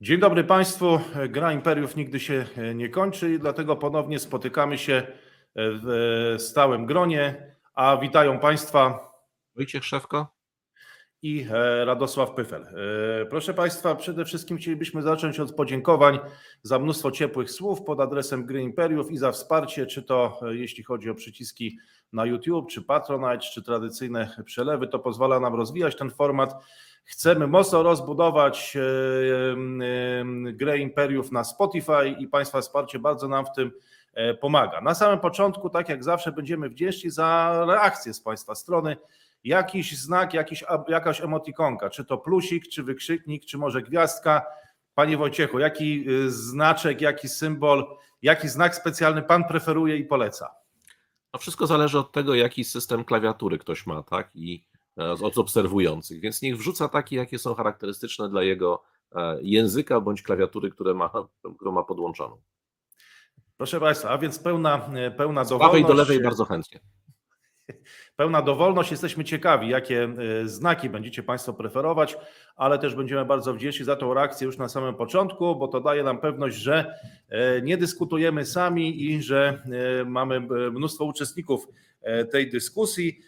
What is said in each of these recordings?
Dzień dobry Państwu. Gra Imperiów nigdy się nie kończy i dlatego ponownie spotykamy się w stałym gronie. A witają Państwa Wojciech Szewko. i Radosław Pyfel. Proszę Państwa, przede wszystkim chcielibyśmy zacząć od podziękowań za mnóstwo ciepłych słów pod adresem Gry Imperiów i za wsparcie, czy to jeśli chodzi o przyciski na YouTube, czy Patronite, czy tradycyjne przelewy. To pozwala nam rozwijać ten format. Chcemy mocno rozbudować grę Imperiów na Spotify i Państwa wsparcie bardzo nam w tym pomaga. Na samym początku, tak jak zawsze, będziemy wdzięczni za reakcję z Państwa strony. Jakiś znak, jakiś, jakaś emotikonka, czy to plusik, czy wykrzyknik, czy może gwiazdka. Panie Wojciechu, jaki znaczek, jaki symbol, jaki znak specjalny Pan preferuje i poleca? No wszystko zależy od tego, jaki system klawiatury ktoś ma, tak? I od obserwujących, więc niech wrzuca takie, jakie są charakterystyczne dla jego języka bądź klawiatury, które ma, którą ma podłączoną. Proszę Państwa, a więc pełna, pełna Z dowolność. prawej do lewej bardzo chętnie. Pełna dowolność. Jesteśmy ciekawi, jakie znaki będziecie Państwo preferować, ale też będziemy bardzo wdzięczni za tą reakcję już na samym początku, bo to daje nam pewność, że nie dyskutujemy sami i że mamy mnóstwo uczestników tej dyskusji.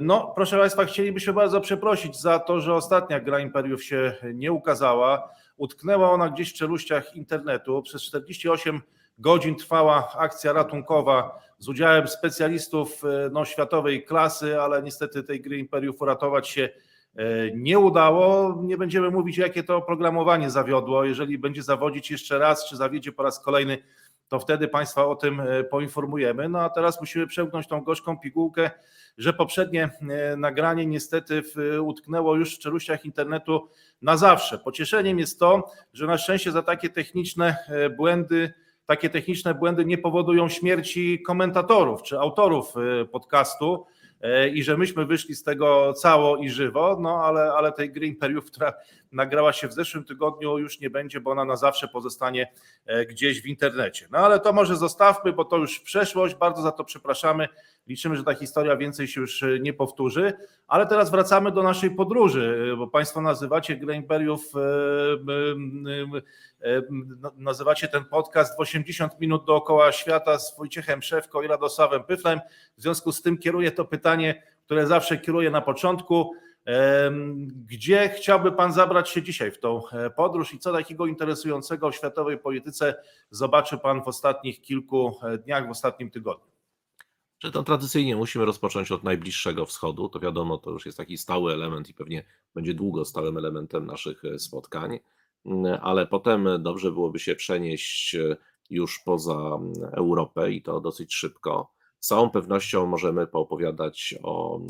No, proszę Państwa, chcielibyśmy bardzo przeprosić za to, że ostatnia gra Imperiów się nie ukazała. Utknęła ona gdzieś w czeluściach internetu. Przez 48 godzin trwała akcja ratunkowa z udziałem specjalistów no, światowej klasy, ale niestety tej gry Imperiów uratować się nie udało. Nie będziemy mówić, jakie to oprogramowanie zawiodło. Jeżeli będzie zawodzić jeszcze raz, czy zawiedzie po raz kolejny, to wtedy Państwa o tym poinformujemy. No a teraz musimy przełknąć tą gorzką pigułkę, że poprzednie nagranie niestety utknęło już w czeluściach internetu na zawsze. Pocieszeniem jest to, że na szczęście za takie techniczne błędy, takie techniczne błędy nie powodują śmierci komentatorów czy autorów podcastu i że myśmy wyszli z tego cało i żywo, no ale, ale tej gry Imperiów, która nagrała się w zeszłym tygodniu już nie będzie, bo ona na zawsze pozostanie gdzieś w internecie. No ale to może zostawmy, bo to już przeszłość, bardzo za to przepraszamy, liczymy, że ta historia więcej się już nie powtórzy, ale teraz wracamy do naszej podróży, bo Państwo nazywacie grę nazywacie ten podcast w 80 minut dookoła świata z Wojciechem Szewko i Radosławem Pyflem, w związku z tym kieruję to pytanie, które zawsze kieruję na początku, gdzie chciałby Pan zabrać się dzisiaj w tą podróż i co takiego interesującego w światowej polityce zobaczy Pan w ostatnich kilku dniach, w ostatnim tygodniu? Czy to tradycyjnie musimy rozpocząć od najbliższego wschodu? To wiadomo, to już jest taki stały element i pewnie będzie długo stałym elementem naszych spotkań, ale potem dobrze byłoby się przenieść już poza Europę i to dosyć szybko. Z całą pewnością możemy poopowiadać o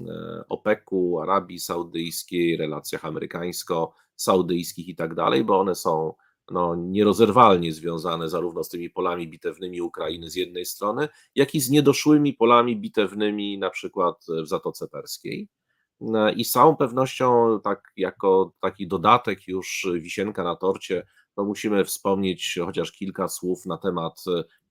OPEC-u, Arabii Saudyjskiej, relacjach amerykańsko-saudyjskich i tak dalej, bo one są no, nierozerwalnie związane zarówno z tymi polami bitewnymi Ukrainy z jednej strony, jak i z niedoszłymi polami bitewnymi na przykład w Zatoce Perskiej. I z całą pewnością, tak jako taki dodatek, już wisienka na torcie, no musimy wspomnieć chociaż kilka słów na temat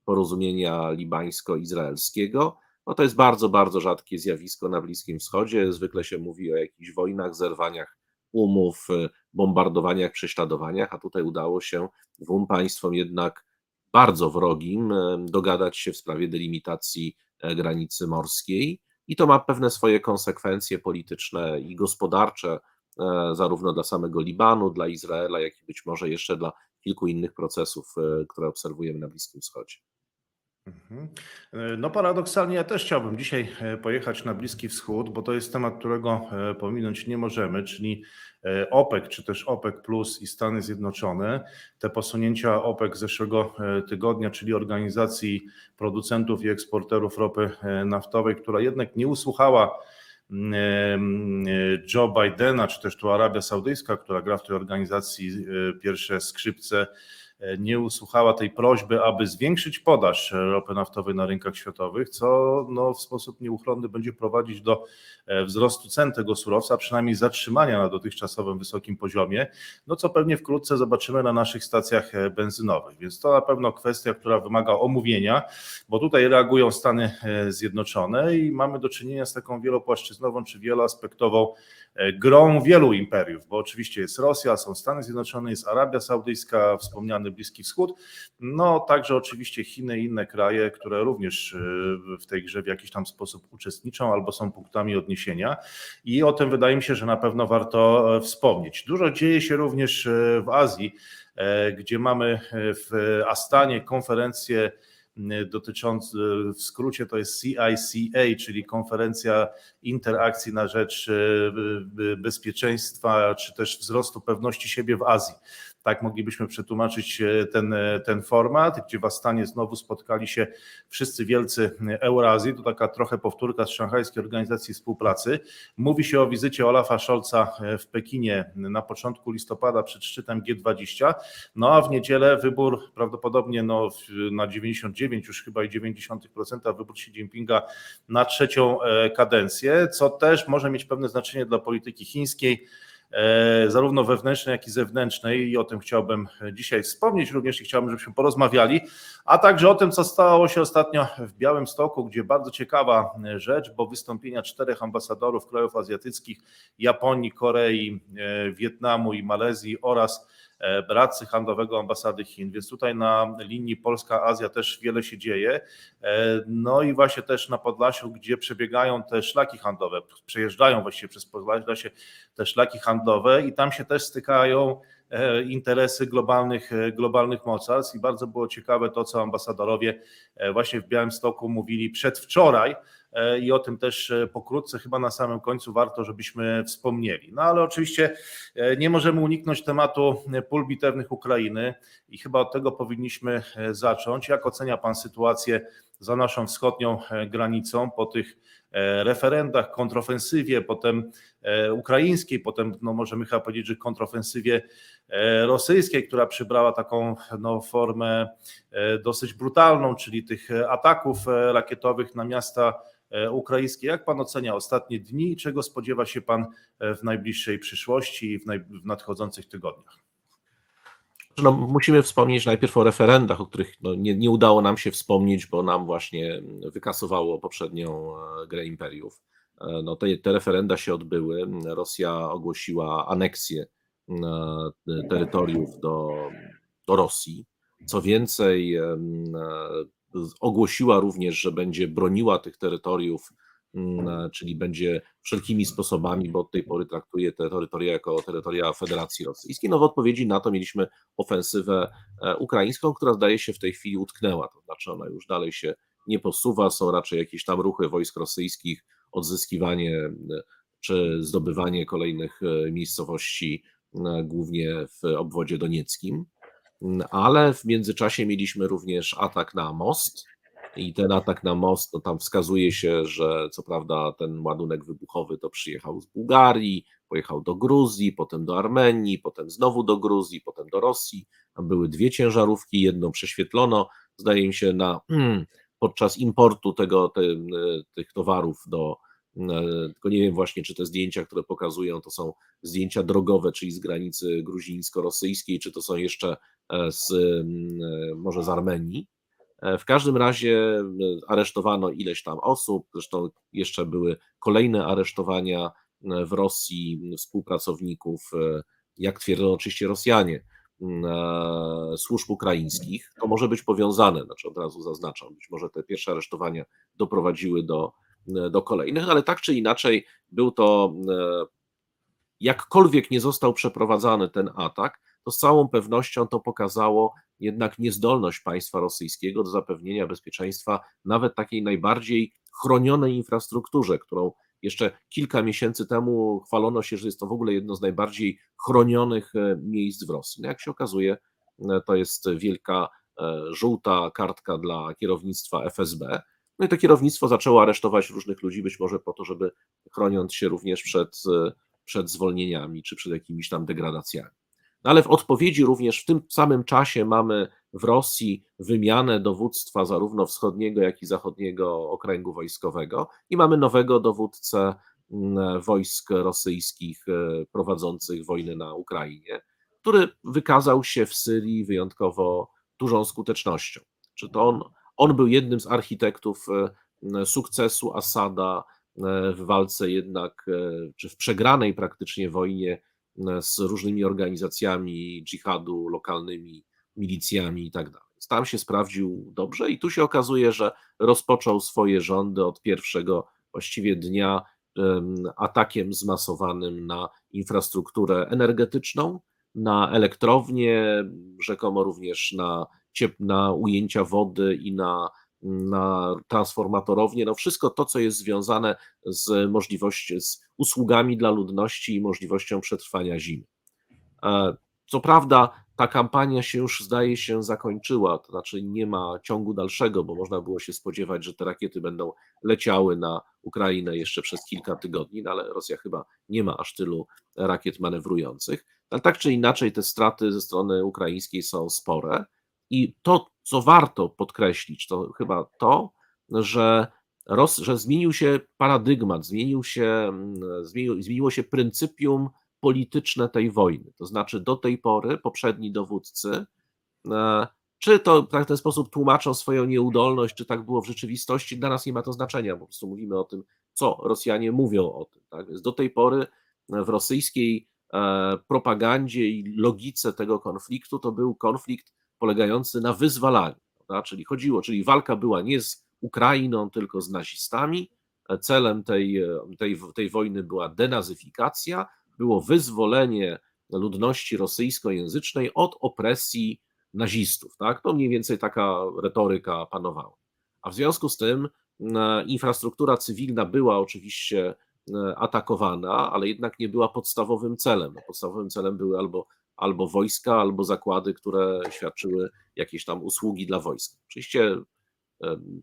porozumienia libańsko-izraelskiego. No to jest bardzo, bardzo rzadkie zjawisko na Bliskim Wschodzie. Zwykle się mówi o jakichś wojnach, zerwaniach umów, bombardowaniach, prześladowaniach, a tutaj udało się dwóm państwom jednak bardzo wrogim dogadać się w sprawie delimitacji granicy morskiej. I to ma pewne swoje konsekwencje polityczne i gospodarcze, zarówno dla samego Libanu, dla Izraela, jak i być może jeszcze dla kilku innych procesów, które obserwujemy na Bliskim Wschodzie. No paradoksalnie ja też chciałbym dzisiaj pojechać na Bliski Wschód, bo to jest temat, którego pominąć nie możemy, czyli OPEC, czy też OPEC Plus i Stany Zjednoczone. Te posunięcia OPEC zeszłego tygodnia, czyli organizacji producentów i eksporterów ropy naftowej, która jednak nie usłuchała Joe Bidena, czy też tu Arabia Saudyjska, która gra w tej organizacji pierwsze skrzypce, e, nie usłuchała tej prośby, aby zwiększyć podaż ropy naftowej na rynkach światowych, co no, w sposób nieuchronny będzie prowadzić do e, wzrostu cen tego surowca, przynajmniej zatrzymania na dotychczasowym wysokim poziomie, no co pewnie wkrótce zobaczymy na naszych stacjach e, benzynowych. Więc to na pewno kwestia, która wymaga omówienia, bo tutaj reagują Stany e, Zjednoczone i mamy do czynienia z taką wielopłaszczyznową czy wieloaspektową grą wielu imperiów, bo oczywiście jest Rosja, są Stany Zjednoczone, jest Arabia Saudyjska, wspomniany Bliski Wschód, no także oczywiście Chiny i inne kraje, które również e, w tej grze w jakiś tam sposób uczestniczą albo są punktami odniesienia i o tym wydaje mi się, że na pewno warto e, wspomnieć. Dużo dzieje się również e, w Azji, gdzie mamy w Astanie konferencję dotyczący, w skrócie to jest CICA, czyli Konferencja Interakcji na rzecz bezpieczeństwa czy też wzrostu pewności siebie w Azji. Tak moglibyśmy przetłumaczyć ten, ten format, gdzie w Astanie znowu spotkali się wszyscy wielcy Eurazji. To taka trochę powtórka z Szanghajskiej Organizacji Współpracy. Mówi się o wizycie Olafa Scholza w Pekinie na początku listopada przed szczytem G20. No a w niedzielę wybór prawdopodobnie no, na 99 już chyba i 90% wybór Xi Jinpinga na trzecią kadencję, co też może mieć pewne znaczenie dla polityki chińskiej zarówno wewnętrznej, jak i zewnętrznej i o tym chciałbym dzisiaj wspomnieć. Również chciałbym, żebyśmy porozmawiali, a także o tym, co stało się ostatnio w Białym Stoku, gdzie bardzo ciekawa rzecz, bo wystąpienia czterech ambasadorów krajów azjatyckich, Japonii, Korei, Wietnamu i Malezji oraz radcy handlowego ambasady Chin, więc tutaj na linii Polska-Azja też wiele się dzieje. No i właśnie też na Podlasiu, gdzie przebiegają te szlaki handlowe, przejeżdżają właściwie przez Podlasie te szlaki handlowe i tam się też stykają interesy globalnych, globalnych mocarstw i bardzo było ciekawe to, co ambasadorowie właśnie w Białymstoku mówili przedwczoraj i o tym też pokrótce, chyba na samym końcu warto, żebyśmy wspomnieli. No ale oczywiście nie możemy uniknąć tematu pól bitewnych Ukrainy i chyba od tego powinniśmy zacząć. Jak ocenia Pan sytuację za naszą wschodnią granicą po tych referendach, kontrofensywie, potem ukraińskiej, potem no możemy chyba powiedzieć, że kontrofensywie rosyjskiej, która przybrała taką no, formę dosyć brutalną, czyli tych ataków rakietowych na miasta ukraińskie. Jak Pan ocenia ostatnie dni i czego spodziewa się Pan w najbliższej przyszłości i w, w nadchodzących tygodniach? No, musimy wspomnieć najpierw o referendach, o których no, nie, nie, udało nam się wspomnieć, bo nam właśnie wykasowało poprzednią grę imperiów. No, te, te referenda się odbyły. Rosja ogłosiła aneksję terytoriów do, do Rosji. Co więcej, ogłosiła również, że będzie broniła tych terytoriów, czyli będzie wszelkimi sposobami, bo od tej pory traktuje te terytoria jako terytoria Federacji Rosyjskiej. No w odpowiedzi na to mieliśmy ofensywę ukraińską, która zdaje się w tej chwili utknęła, to znaczy ona już dalej się nie posuwa, są raczej jakieś tam ruchy wojsk rosyjskich, odzyskiwanie czy zdobywanie kolejnych miejscowości, głównie w obwodzie donieckim ale w międzyczasie mieliśmy również atak na most i ten atak na most, no tam wskazuje się, że co prawda ten ładunek wybuchowy to przyjechał z Bułgarii, pojechał do Gruzji, potem do Armenii, potem znowu do Gruzji, potem do Rosji. Tam były dwie ciężarówki, jedną prześwietlono, zdaje mi się, na, podczas importu tego, te, tych towarów do, tylko nie wiem właśnie, czy te zdjęcia, które pokazują, to są zdjęcia drogowe, czyli z granicy gruzińsko-rosyjskiej, czy to są jeszcze z, może z Armenii. W każdym razie aresztowano ileś tam osób, zresztą jeszcze były kolejne aresztowania w Rosji współpracowników, jak twierdzą oczywiście Rosjanie, służb ukraińskich. To może być powiązane, znaczy od razu zaznaczam, być może te pierwsze aresztowania doprowadziły do, do kolejnych, ale tak czy inaczej był to, jakkolwiek nie został przeprowadzany ten atak, to z całą pewnością to pokazało jednak niezdolność państwa rosyjskiego do zapewnienia bezpieczeństwa nawet takiej najbardziej chronionej infrastrukturze, którą jeszcze kilka miesięcy temu chwalono się, że jest to w ogóle jedno z najbardziej chronionych miejsc w Rosji. No jak się okazuje, to jest wielka żółta kartka dla kierownictwa FSB. No i to kierownictwo zaczęło aresztować różnych ludzi, być może po to, żeby chroniąc się również przed, przed zwolnieniami czy przed jakimiś tam degradacjami. No ale w odpowiedzi również w tym samym czasie mamy w Rosji wymianę dowództwa zarówno wschodniego, jak i zachodniego okręgu wojskowego i mamy nowego dowódcę mm, wojsk rosyjskich e, prowadzących wojnę na Ukrainie, który wykazał się w Syrii wyjątkowo dużą skutecznością. Czy to on, on był jednym z architektów e, sukcesu Asada e, w walce jednak, czy w przegranej praktycznie wojnie z różnymi organizacjami dżihadu, lokalnymi milicjami i tak dalej. Tam się sprawdził dobrze i tu się okazuje, że rozpoczął swoje rządy od pierwszego właściwie dnia atakiem zmasowanym na infrastrukturę energetyczną, na elektrownie, rzekomo również na, na ujęcia wody i na, na transformatorownie, no wszystko to, co jest związane z możliwością, z usługami dla ludności i możliwością przetrwania zimy. E, co prawda, ta kampania się już zdaje się zakończyła, to znaczy nie ma ciągu dalszego, bo można było się spodziewać, że te rakiety będą leciały na Ukrainę jeszcze przez kilka tygodni, no ale Rosja chyba nie ma aż tylu rakiet manewrujących. Ale tak czy inaczej, te straty ze strony ukraińskiej są spore. I to, co warto podkreślić, to chyba to, że, Ros, że zmienił się paradygmat, zmienił się, mm, zmienił, zmieniło się pryncypium polityczne tej wojny. To znaczy, do tej pory poprzedni dowódcy, e, czy to tak w ten sposób tłumaczą swoją nieudolność, czy tak było w rzeczywistości, dla nas nie ma to znaczenia. Po prostu mówimy o tym, co Rosjanie mówią o tym. Tak? Więc do tej pory w rosyjskiej e, propagandzie i logice tego konfliktu to był konflikt polegający na wyzwalaniu. Prawda? Czyli chodziło, czyli walka była nie z Ukrainą, tylko z nazistami. E, celem tej, tej, tej wojny była denazyfikacja, było wyzwolenie ludności rosyjskojęzycznej od opresji nazistów. Tak? To mniej więcej taka retoryka panowała. A w związku z tym e, infrastruktura cywilna była oczywiście e, atakowana, ale jednak nie była podstawowym celem. Podstawowym celem były albo, albo wojska, albo zakłady, które świadczyły jakieś tam usługi dla wojsk. Oczywiście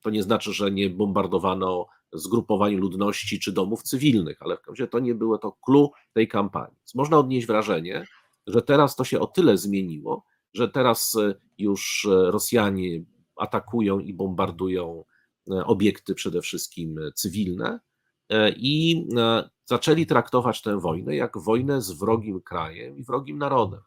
to nie znaczy, że nie bombardowano zgrupowań ludności czy domów cywilnych, ale w każdym razie to nie było to clue tej kampanii. Można odnieść wrażenie, że teraz to się o tyle zmieniło, że teraz e, już e, Rosjanie atakują i bombardują e, obiekty przede wszystkim cywilne i zaczęli traktować tę wojnę jak wojnę z wrogim krajem i wrogim narodem.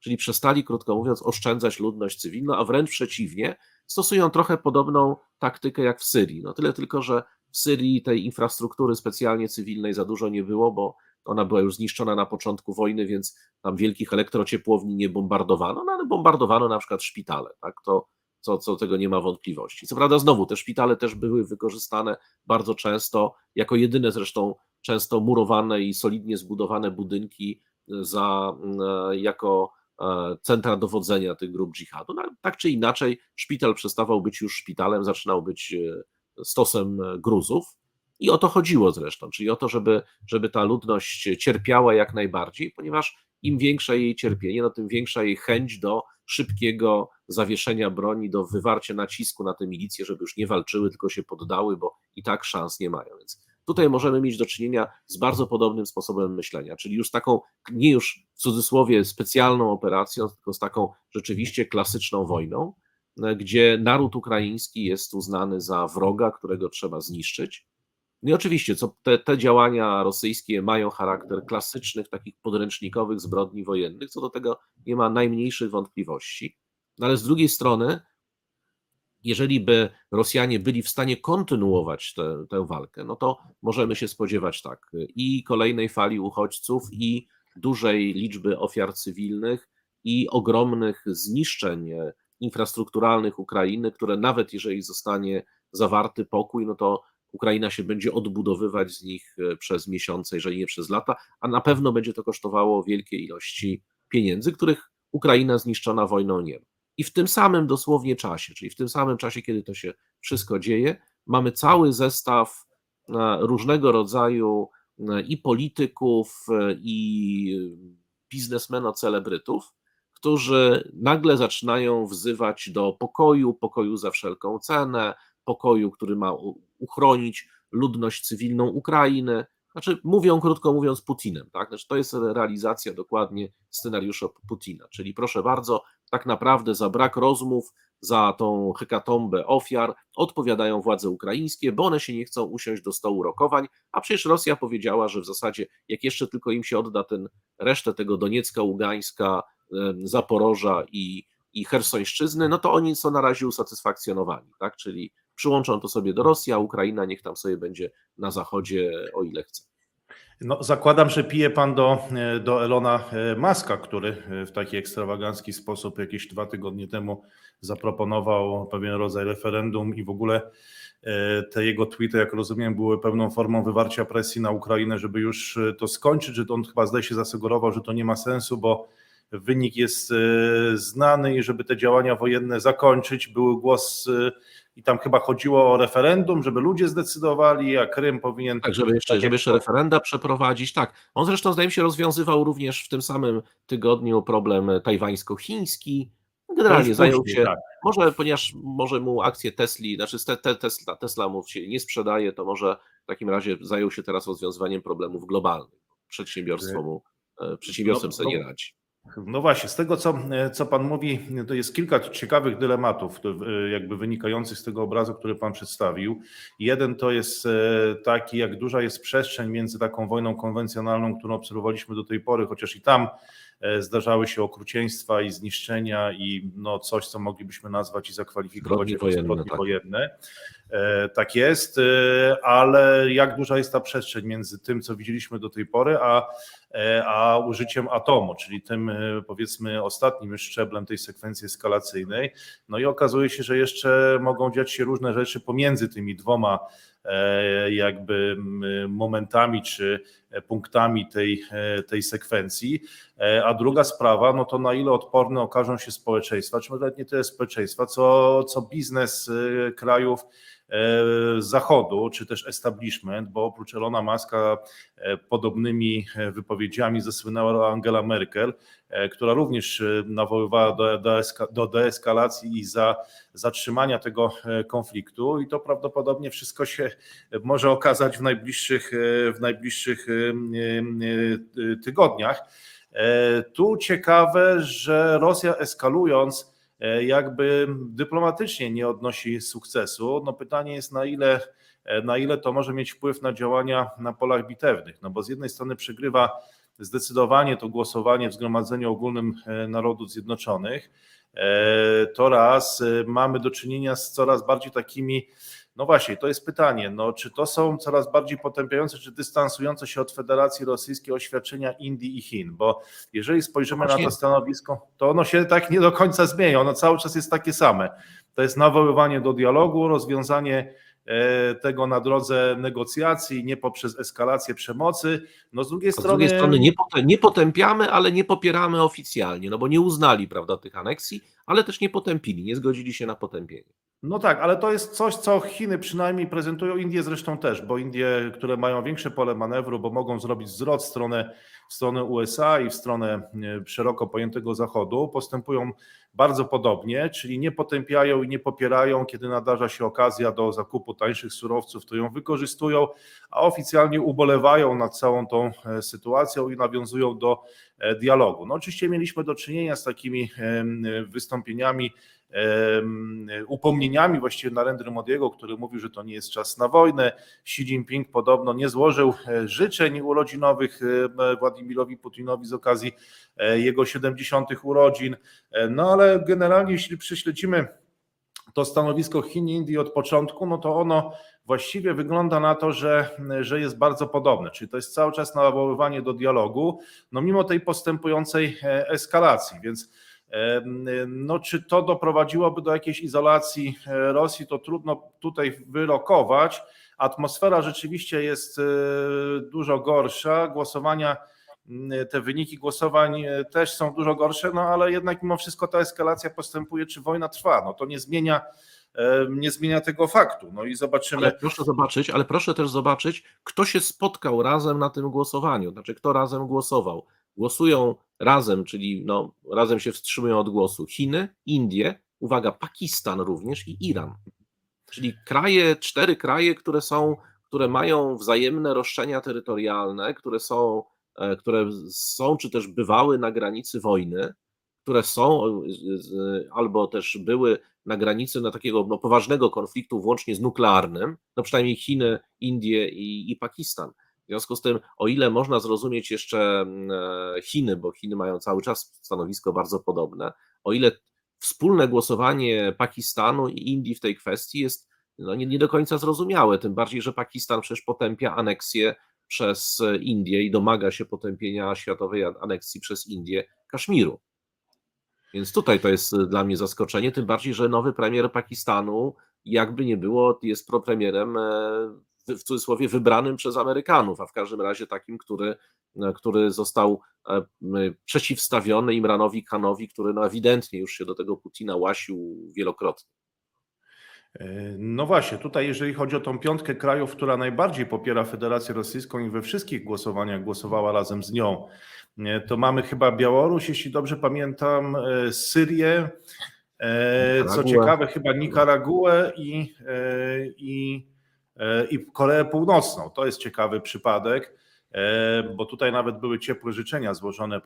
Czyli przestali, krótko mówiąc, oszczędzać ludność cywilną, a wręcz przeciwnie, stosują trochę podobną taktykę jak w Syrii. No tyle tylko, że w Syrii tej infrastruktury specjalnie cywilnej za dużo nie było, bo ona była już zniszczona na początku wojny, więc tam wielkich elektrociepłowni nie bombardowano, no ale bombardowano na przykład szpitale, tak, to co, co tego nie ma wątpliwości. Co prawda znowu te szpitale też były wykorzystane bardzo często, jako jedyne zresztą często murowane i solidnie zbudowane budynki za, e, jako e, centra dowodzenia tych grup dżihadu. No, tak czy inaczej, szpital przestawał być już szpitalem, zaczynał być e, stosem gruzów. I o to chodziło zresztą, czyli o to, żeby, żeby ta ludność cierpiała jak najbardziej, ponieważ im większe jej cierpienie, no tym większa jej chęć do szybkiego zawieszenia broni, do wywarcia nacisku na te milicje, żeby już nie walczyły, tylko się poddały, bo i tak szans nie mają. Więc tutaj możemy mieć do czynienia z bardzo podobnym sposobem myślenia, czyli już taką, nie już w cudzysłowie specjalną operacją, tylko z taką rzeczywiście klasyczną wojną, gdzie naród ukraiński jest uznany za wroga, którego trzeba zniszczyć. No i oczywiście, co te, te działania rosyjskie mają charakter klasycznych, takich podręcznikowych zbrodni wojennych, co do tego nie ma najmniejszych wątpliwości. No ale z drugiej strony, jeżeli by Rosjanie byli w stanie kontynuować tę, tę walkę, no to możemy się spodziewać tak i kolejnej fali uchodźców, i dużej liczby ofiar cywilnych, i ogromnych zniszczeń infrastrukturalnych Ukrainy, które nawet jeżeli zostanie zawarty pokój, no to Ukraina się będzie odbudowywać z nich e, przez miesiące, jeżeli nie przez lata, a na pewno będzie to kosztowało wielkie ilości pieniędzy, których Ukraina zniszczona wojną nie ma. I w tym samym dosłownie czasie, czyli w tym samym czasie, kiedy to się wszystko dzieje, mamy cały zestaw e, różnego rodzaju e, i polityków, i biznesmenów, celebrytów, którzy nagle zaczynają wzywać do pokoju, pokoju za wszelką cenę, pokoju, który ma uchronić ludność cywilną Ukrainy. znaczy mówią krótko mówiąc Putinem, tak? Znaczy to jest realizacja dokładnie scenariusza Putina, czyli proszę bardzo, tak naprawdę za brak rozmów, za tą hekatombę ofiar odpowiadają władze ukraińskie, bo one się nie chcą usiąść do stołu rokowań, a przecież Rosja powiedziała, że w zasadzie jak jeszcze tylko im się odda ten resztę tego Doniecka, Ługańska, Zaporoża i, i Hersońszczyzny, no to oni są na razie usatysfakcjonowani, tak? Czyli przyłączą to sobie do Rosji, a Ukraina niech tam sobie będzie na zachodzie o ile chce. No, zakładam, że pije pan do, e, do Elona e, Maska, który e, w taki ekstrawagancki sposób jakieś dwa tygodnie temu zaproponował pewien rodzaj referendum i w ogóle te jego tweety, jak rozumiem, były pewną formą wywarcia presji na Ukrainę, żeby już to skończyć, że on chyba zdaje się zasugerował, że to nie ma sensu, bo wynik jest znany i żeby te działania wojenne zakończyć, był głos i tam chyba chodziło o referendum, żeby ludzie zdecydowali, a Krym powinien Tak, żeby jeszcze, żeby jeszcze referenda przeprowadzić. Tak. On zresztą, zdaje mi się, rozwiązywał również w tym samym tygodniu problem tajwańsko-chiński. Generalnie zajął później, się, tak. może ponieważ może mu akcje Tesli, znaczy te, te, Tesla, Tesla mu się nie sprzedaje, to może w takim razie zajął się teraz rozwiązywaniem problemów globalnych. Przedsiębiorstwo mu, e, przedsiębiorstwem No, sobie nie no. radzi. No właśnie, z tego co, co Pan mówi, to jest kilka ciekawych dylematów, e, jakby wynikających z tego obrazu, który Pan przedstawił. Jeden to jest e, taki, jak duża jest przestrzeń między taką wojną konwencjonalną, którą obserwowaliśmy do tej pory, chociaż i tam e, zdarzały się okrucieństwa i zniszczenia i no coś, co moglibyśmy nazwać i zakwalifikować Zbrodnie jako wojenne, tak. wojenne. E, Tak jest, e, ale jak duża jest ta przestrzeń między tym, co widzieliśmy do tej pory, a, e, a użyciem atomu, czyli tym powiedzmy ostatnim szczeblem tej sekwencji eskalacyjnej. No i okazuje się, że jeszcze mogą dziać się różne rzeczy pomiędzy tymi dwoma jakby momentami czy punktami tej, tej sekwencji. A druga sprawa, no to na ile odporne okażą się społeczeństwa, czy nawet nie tyle społeczeństwa, co, co biznes krajów e, Zachodu, czy też establishment, bo oprócz Elona Muska e, podobnymi e, wypowiedziami zasłynęła Angela Merkel, która również nawoływała do, do, eska, do deeskalacji i za zatrzymania tego konfliktu i to prawdopodobnie wszystko się może okazać w najbliższych, w najbliższych tygodniach. Tu ciekawe, że Rosja eskalując jakby dyplomatycznie nie odnosi sukcesu. No pytanie jest na ile, e, na ile to może mieć wpływ na działania na polach bitewnych. No bo z jednej strony przegrywa zdecydowanie to głosowanie w Zgromadzeniu Ogólnym e, Narodów Zjednoczonych. E, To raz e, mamy do czynienia z coraz bardziej takimi no właśnie, to jest pytanie, no, czy to są coraz bardziej potępiające, czy dystansujące się od Federacji Rosyjskiej oświadczenia Indii i Chin, bo jeżeli spojrzymy Właśnie. na to stanowisko, to ono się tak nie do końca zmienia, ono cały czas jest takie same. To jest nawoływanie do dialogu, rozwiązanie tego na drodze negocjacji, nie poprzez eskalację przemocy. No z drugiej z strony, drugiej strony nie potępiamy, ale nie popieramy oficjalnie, no bo nie uznali prawda, tych aneksji, ale też nie potępili, nie zgodzili się na potępienie. No tak, ale to jest coś, co Chiny przynajmniej prezentują, Indie zresztą też, bo Indie, które mają większe pole manewru, bo mogą zrobić zwrot w stronę, w stronę USA i w stronę e, szeroko pojętego Zachodu, postępują bardzo podobnie, czyli nie potępiają i nie popierają, kiedy nadarza się okazja do zakupu tańszych surowców, to ją wykorzystują, a oficjalnie ubolewają nad całą tą e, sytuacją i nawiązują do e, dialogu. No oczywiście mieliśmy do czynienia z takimi wystąpieniami, upomnieniami właściwie Narendry Modiego, który mówił, że to nie jest czas na wojnę. Xi Jinping podobno nie złożył życzeń urodzinowych e, Władimirowi Putinowi z okazji e, jego 70. urodzin. E, No ale generalnie, jeśli prześledzimy to stanowisko Chin i Indii od początku, no to ono właściwie wygląda na to, że, że jest bardzo podobne. Czyli to jest cały czas nawoływanie do dialogu, no mimo tej postępującej e, eskalacji. Więc no, czy to doprowadziłoby do jakiejś izolacji Rosji, to trudno tutaj wyrokować. Atmosfera rzeczywiście jest dużo gorsza. Głosowania, te wyniki głosowań e, też są dużo gorsze, no ale jednak mimo wszystko ta eskalacja postępuje, czy wojna trwa. No to nie zmienia, e, nie zmienia tego faktu. No i zobaczymy. Ale proszę zobaczyć, ale proszę też zobaczyć, kto się spotkał razem na tym głosowaniu, znaczy kto razem głosował. Głosują razem, czyli no, razem się wstrzymują od głosu Chiny, Indie, uwaga, Pakistan również i Iran. Czyli kraje, cztery kraje, które są, które mają wzajemne roszczenia terytorialne, które są, które są czy też bywały na granicy wojny, które są e, albo też były na granicy na takiego no, poważnego konfliktu, włącznie z nuklearnym, no przynajmniej Chiny, Indie i, i Pakistan. W związku z tym, o ile można zrozumieć jeszcze e, Chiny, bo Chiny mają cały czas stanowisko bardzo podobne, o ile wspólne głosowanie Pakistanu i Indii w tej kwestii jest no, nie, nie do końca zrozumiałe, tym bardziej, że Pakistan przecież potępia aneksję przez Indię i domaga się potępienia światowej aneksji przez Indię Kaszmiru. Więc tutaj to jest dla mnie zaskoczenie, tym bardziej, że nowy premier Pakistanu, jakby nie było, jest propremierem e, w cudzysłowie wybranym przez Amerykanów, a w każdym razie takim, który, e, który został e, przeciwstawiony Imranowi Khanowi, który no ewidentnie już się do tego Putina łasił wielokrotnie. E, No właśnie, tutaj jeżeli chodzi o tą piątkę krajów, która najbardziej popiera Federację Rosyjską i we wszystkich głosowaniach głosowała razem z nią, e, to mamy chyba Białoruś, jeśli dobrze pamiętam, e, Syrię, e, co ciekawe chyba Nikaraguę i, i, i Koreę Północną. To jest ciekawy przypadek. E, Bo tutaj nawet były ciepłe życzenia złożone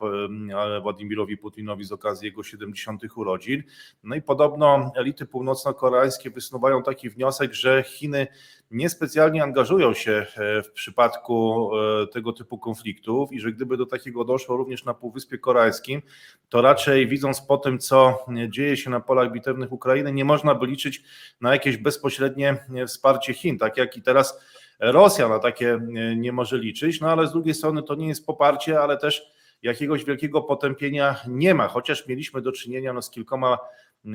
Władimirowi Putinowi z okazji jego 70. urodzin. No i podobno elity północno-koreańskie wysnuwają taki wniosek, że Chiny niespecjalnie angażują się e, w przypadku e, tego typu konfliktów i że gdyby do takiego doszło również na Półwyspie Koreańskim, to raczej widząc po tym, co dzieje się na polach bitewnych Ukrainy, nie można by liczyć na jakieś bezpośrednie wsparcie Chin, tak jak i teraz Rosja na takie e, nie może liczyć, no ale z drugiej strony to nie jest poparcie, ale też jakiegoś wielkiego potępienia nie ma, chociaż mieliśmy do czynienia no, z kilkoma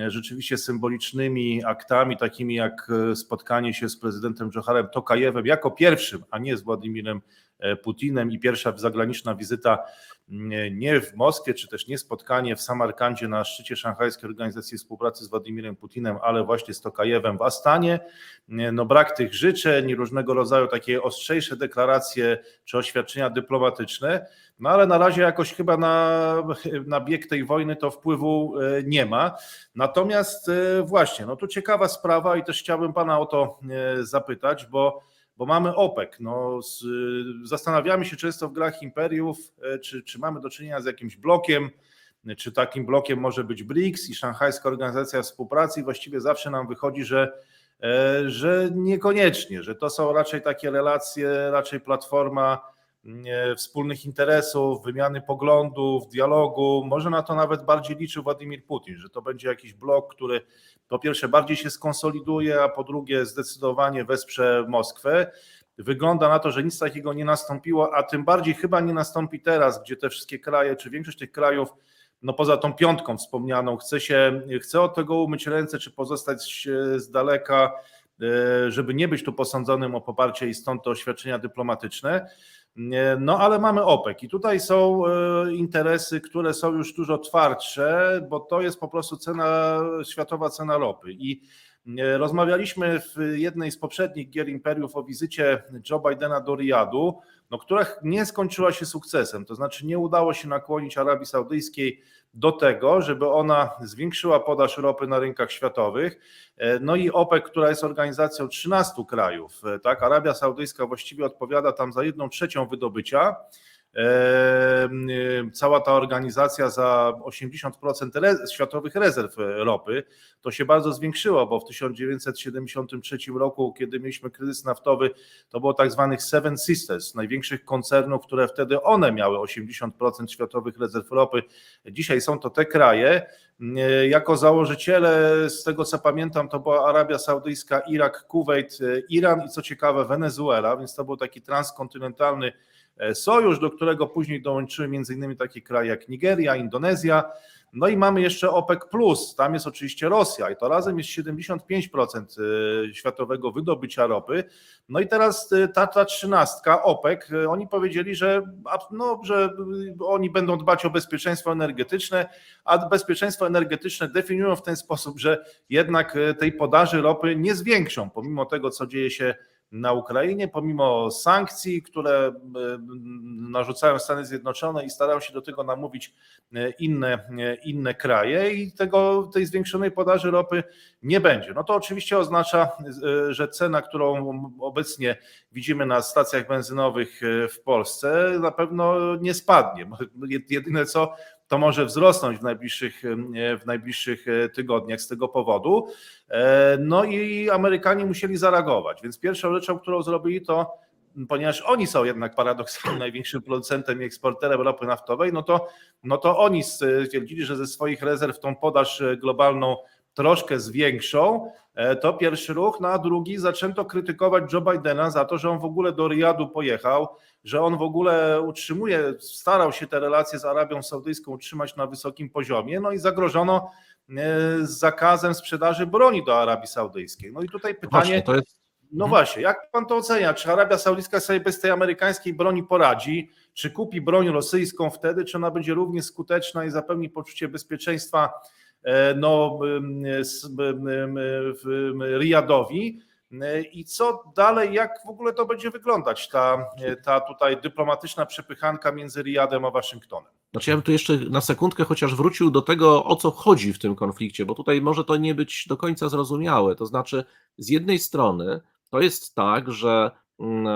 e, rzeczywiście symbolicznymi aktami, takimi jak e, spotkanie się z prezydentem Dżocharem Tokajewem jako pierwszym, a nie z Władimirem Putinem i pierwsza zagraniczna wizyta m, nie w Moskwie, czy też nie spotkanie w Samarkandzie na szczycie Szanghajskiej Organizacji Współpracy z Władimirem Putinem, ale właśnie z Tokajewem w Astanie. Nie, No brak tych życzeń, różnego rodzaju takie ostrzejsze deklaracje czy oświadczenia dyplomatyczne, no ale na razie jakoś chyba na, na bieg tej wojny to wpływu e, nie ma. Natomiast e, właśnie, no tu ciekawa sprawa i też chciałbym Pana o to e, zapytać, bo, bo mamy OPEC. No, z, zastanawiamy się często w grach imperiów, e, czy, czy mamy do czynienia z jakimś blokiem, czy takim blokiem może być BRICS i Szanghajska Organizacja Współpracy i właściwie zawsze nam wychodzi, że e, że niekoniecznie, że to są raczej takie relacje, raczej platforma wspólnych interesów, wymiany poglądów, dialogu. Może na to nawet bardziej liczył Władimir Putin, że to będzie jakiś blok, który po pierwsze bardziej się skonsoliduje, a po drugie zdecydowanie wesprze Moskwę. Wygląda na to, że nic takiego nie nastąpiło, a tym bardziej chyba nie nastąpi teraz, gdzie te wszystkie kraje, czy większość tych krajów, no poza tą piątką wspomnianą, chce się, chce od tego umyć ręce, czy pozostać z daleka, e, żeby nie być tu posądzonym o poparcie i stąd te oświadczenia dyplomatyczne. Nie, No ale mamy OPEC i tutaj są e, interesy, które są już dużo twardsze, bo to jest po prostu cena, światowa cena ropy. I e, rozmawialiśmy w jednej z poprzednich gier imperiów o wizycie Joe Bidena do Riyadu, no, która nie skończyła się sukcesem, to znaczy nie udało się nakłonić Arabii Saudyjskiej do tego, żeby ona zwiększyła podaż ropy na rynkach światowych. E, No i OPEC, która jest organizacją 13 krajów, e, tak, Arabia Saudyjska właściwie odpowiada tam za jedną trzecią wydobycia. Cała ta organizacja za 80% re- światowych rezerw e, ropy. To się bardzo zwiększyło, bo w 1973 roku, kiedy mieliśmy kryzys naftowy, to było tak zwanych Seven Sisters, największych koncernów, które wtedy one miały 80% światowych rezerw ropy. Dzisiaj są to te kraje. E, Jako założyciele, z tego co pamiętam, to była Arabia Saudyjska, Irak, Kuwait, e, Iran i co ciekawe Wenezuela, więc to był taki transkontynentalny sojusz, do którego później dołączyły innymi takie kraje jak Nigeria, Indonezja. No i mamy jeszcze OPEC, tam jest oczywiście Rosja, i to razem jest 75% e, światowego wydobycia ropy. No i teraz e, ta, ta trzynastka OPEC, e, oni powiedzieli, że, no, że e, oni będą dbać o bezpieczeństwo energetyczne, a bezpieczeństwo energetyczne definiują w ten sposób, że jednak e, tej podaży ropy nie zwiększą, pomimo tego, co dzieje się na Ukrainie, pomimo sankcji, które narzucają Stany Zjednoczone i starają się do tego namówić inne, inne kraje i tego, tej zwiększonej podaży ropy nie będzie. No to oczywiście oznacza, że cena, którą obecnie widzimy na stacjach benzynowych w Polsce, na pewno nie spadnie. Jedyne co, to może wzrosnąć w najbliższych, w najbliższych tygodniach z tego powodu. No i Amerykanie musieli zareagować, więc pierwszą rzeczą, którą zrobili, to ponieważ oni są jednak paradoksalnie największym producentem i eksporterem ropy naftowej, no to, no to oni stwierdzili, że ze swoich rezerw tą podaż globalną troszkę zwiększą, to pierwszy ruch, no a drugi zaczęto krytykować Joe Bidena za to, że on w ogóle do Riyadu pojechał, że on w ogóle utrzymuje, starał się te relacje z Arabią Saudyjską utrzymać na wysokim poziomie, no i zagrożono z zakazem sprzedaży broni do Arabii Saudyjskiej. No i tutaj pytanie, Właśnie, jest no Mhm. właśnie, jak pan to ocenia? Czy Arabia Saudyjska sobie bez tej amerykańskiej broni poradzi? Czy kupi broń rosyjską wtedy, czy ona będzie równie skuteczna i zapewni poczucie bezpieczeństwa e, no, w- ym, Riyadowi? E, I co dalej, jak w ogóle to będzie wyglądać, ta, ta tutaj dyplomatyczna przepychanka między Riyadem a Waszyngtonem? Znaczy ja bym tu jeszcze na sekundkę chociaż wrócił do tego, o co chodzi w tym konflikcie, bo tutaj może to nie być do końca zrozumiałe. To znaczy, z jednej strony to jest tak, że mm,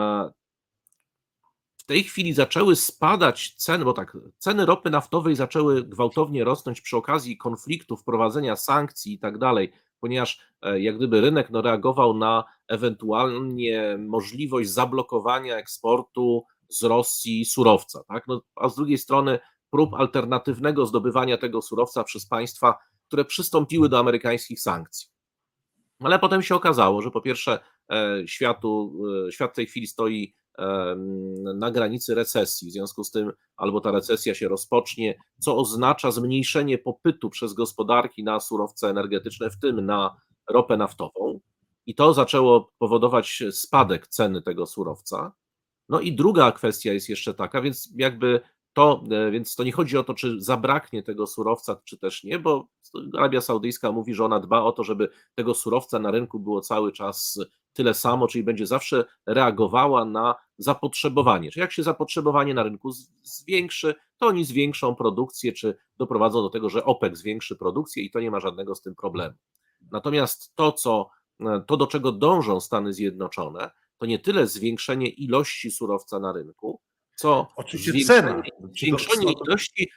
tej chwili zaczęły spadać ceny, bo tak, ceny ropy naftowej zaczęły gwałtownie rosnąć przy okazji konfliktu, wprowadzenia sankcji i tak dalej, ponieważ e, jak gdyby rynek no, reagował na ewentualnie możliwość zablokowania eksportu z Rosji surowca, tak? No, a z drugiej strony prób alternatywnego zdobywania tego surowca przez państwa, które przystąpiły do amerykańskich sankcji. Ale potem się okazało, że po pierwsze e, światu, e, świat w tej chwili stoi na granicy recesji, w związku z tym albo ta recesja się rozpocznie, co oznacza zmniejszenie popytu przez gospodarki na surowce energetyczne, w tym na ropę naftową, i to zaczęło powodować spadek ceny tego surowca. No i druga kwestia jest jeszcze taka, więc jakby to, e, więc to nie chodzi o to, czy zabraknie tego surowca, czy też nie, bo Arabia Saudyjska mówi, że ona dba o to, żeby tego surowca na rynku było cały czas tyle samo, czyli będzie zawsze reagowała na zapotrzebowanie. Czy jak się zapotrzebowanie na rynku zwiększy, to oni zwiększą produkcję, czy doprowadzą do tego, że OPEC zwiększy produkcję i to nie ma żadnego z tym problemu. Natomiast to, co, to do czego dążą Stany Zjednoczone, to nie tyle zwiększenie ilości surowca na rynku, co Oczywiście cena. zwiększenie ilości,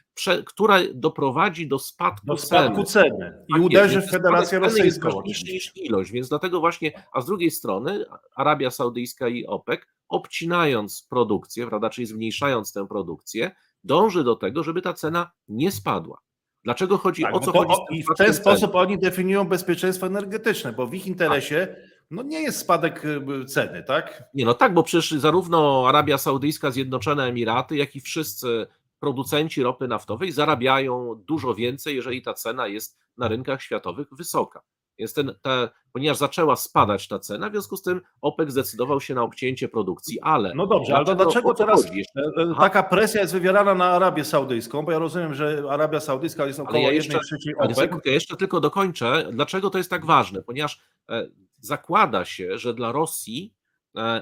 która doprowadzi do spadku, Do spadku ceny. ceny i Tak uderzy jest, w Federację ceny jest Rosyjską. oczywiście. niż ilość, więc dlatego właśnie, a z drugiej strony Arabia Saudyjska i OPEC, obcinając produkcję, prawda, czyli zmniejszając tę produkcję, dąży do tego, żeby ta cena nie spadła. Dlaczego chodzi, Tak, o co to, chodzi? I w ten ceny? sposób oni definiują bezpieczeństwo energetyczne, bo w ich interesie no nie jest spadek y, ceny, tak? Nie, no tak, bo przecież zarówno Arabia Saudyjska, Zjednoczone Emiraty, jak i wszyscy producenci ropy naftowej zarabiają dużo więcej, jeżeli ta cena jest na rynkach światowych wysoka. Więc ten, te, ponieważ zaczęła spadać ta cena, w związku z tym OPEC zdecydował się na obcięcie produkcji, ale No dobrze, ale dlaczego teraz e, e, taka presja jest wywierana na Arabię Saudyjską? Bo ja rozumiem, że Arabia Saudyjska jest około ja jednej jeszcze- trzeciej Ale OPEC. sekundkę, jeszcze tylko dokończę, dlaczego to jest tak ważne, ponieważ e, zakłada się, że dla Rosji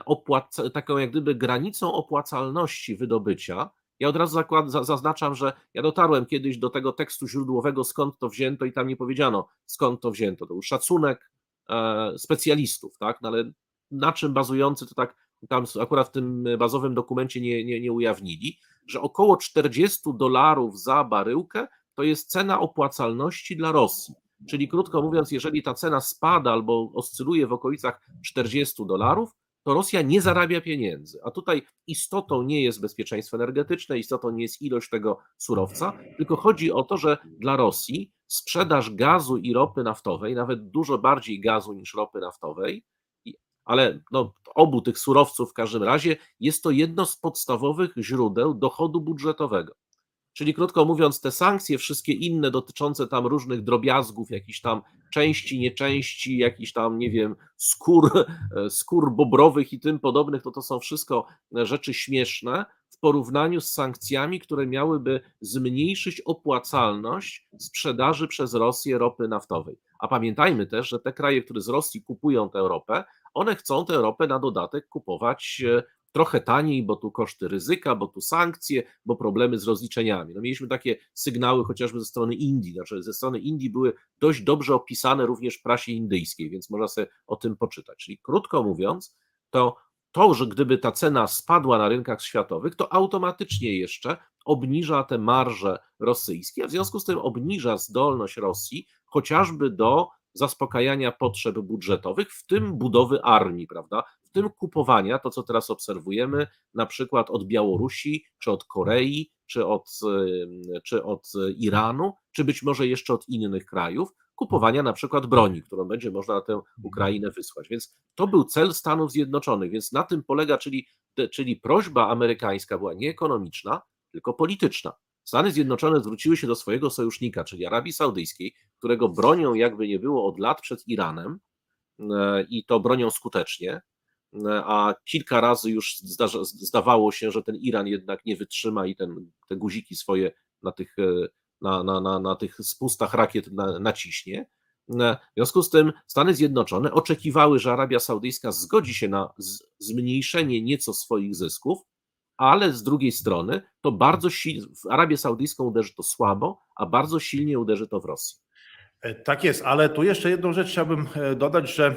opłac- taką jak gdyby granicą opłacalności wydobycia, ja od razu zakład, za, zaznaczam, że ja dotarłem kiedyś do tego tekstu źródłowego, skąd to wzięto i tam nie powiedziano, skąd to wzięto. To był szacunek e, specjalistów, tak, no ale na czym bazujący, to tak tam akurat w tym bazowym dokumencie nie, nie, nie ujawnili, że około 40 dolarów za baryłkę to jest cena opłacalności dla Rosji. Czyli krótko mówiąc, jeżeli ta cena spada albo oscyluje w okolicach 40 dolarów, to Rosja nie zarabia pieniędzy. A tutaj istotą nie jest bezpieczeństwo energetyczne, istotą nie jest ilość tego surowca, tylko chodzi o to, że dla Rosji sprzedaż gazu i ropy naftowej, nawet dużo bardziej gazu niż ropy naftowej, ale no, obu tych surowców w każdym razie, jest to jedno z podstawowych źródeł dochodu budżetowego. Czyli krótko mówiąc, te sankcje, wszystkie inne dotyczące tam różnych drobiazgów, jakichś tam części, nieczęści, jakichś tam, nie wiem, skór, skór bobrowych i tym podobnych, to to są wszystko rzeczy śmieszne w porównaniu z sankcjami, które miałyby zmniejszyć opłacalność sprzedaży przez Rosję ropy naftowej. A pamiętajmy też, że te kraje, które z Rosji kupują tę ropę, one chcą tę ropę na dodatek kupować e, trochę taniej, bo tu koszty ryzyka, bo tu sankcje, bo problemy z rozliczeniami. No mieliśmy takie sygnały chociażby ze strony Indii, znaczy ze strony Indii były dość dobrze opisane również w prasie indyjskiej, więc można sobie o tym poczytać. Czyli krótko mówiąc, to to, że gdyby ta cena spadła na rynkach światowych, to automatycznie jeszcze obniża te marże rosyjskie, a w związku z tym obniża zdolność Rosji chociażby do zaspokajania potrzeb budżetowych, w tym budowy armii, prawda? W tym kupowania, to co teraz obserwujemy, na przykład od Białorusi, czy od Korei, czy od, czy od Iranu, czy być może jeszcze od innych krajów, kupowania na przykład broni, którą będzie można na tę Ukrainę wysłać. Więc to był cel Stanów Zjednoczonych, więc na tym polega, czyli, czyli prośba amerykańska była nie ekonomiczna, tylko polityczna. Stany Zjednoczone zwróciły się do swojego sojusznika, czyli Arabii Saudyjskiej, którego bronią jakby nie było od lat przed Iranem e, i to bronią skutecznie, a kilka razy już zdarza, zdawało się, że ten Iran jednak nie wytrzyma i ten, te guziki swoje na tych, e, na, na, na, na tych spustach rakiet na, naciśnie. W związku z tym Stany Zjednoczone oczekiwały, że Arabia Saudyjska zgodzi się na zmniejszenie nieco swoich zysków, ale z drugiej strony to bardzo silnie, w Arabię Saudyjską uderzy to słabo, a bardzo silnie uderzy to w Rosji. E, Tak jest, ale tu jeszcze jedną rzecz chciałbym e, dodać, że e,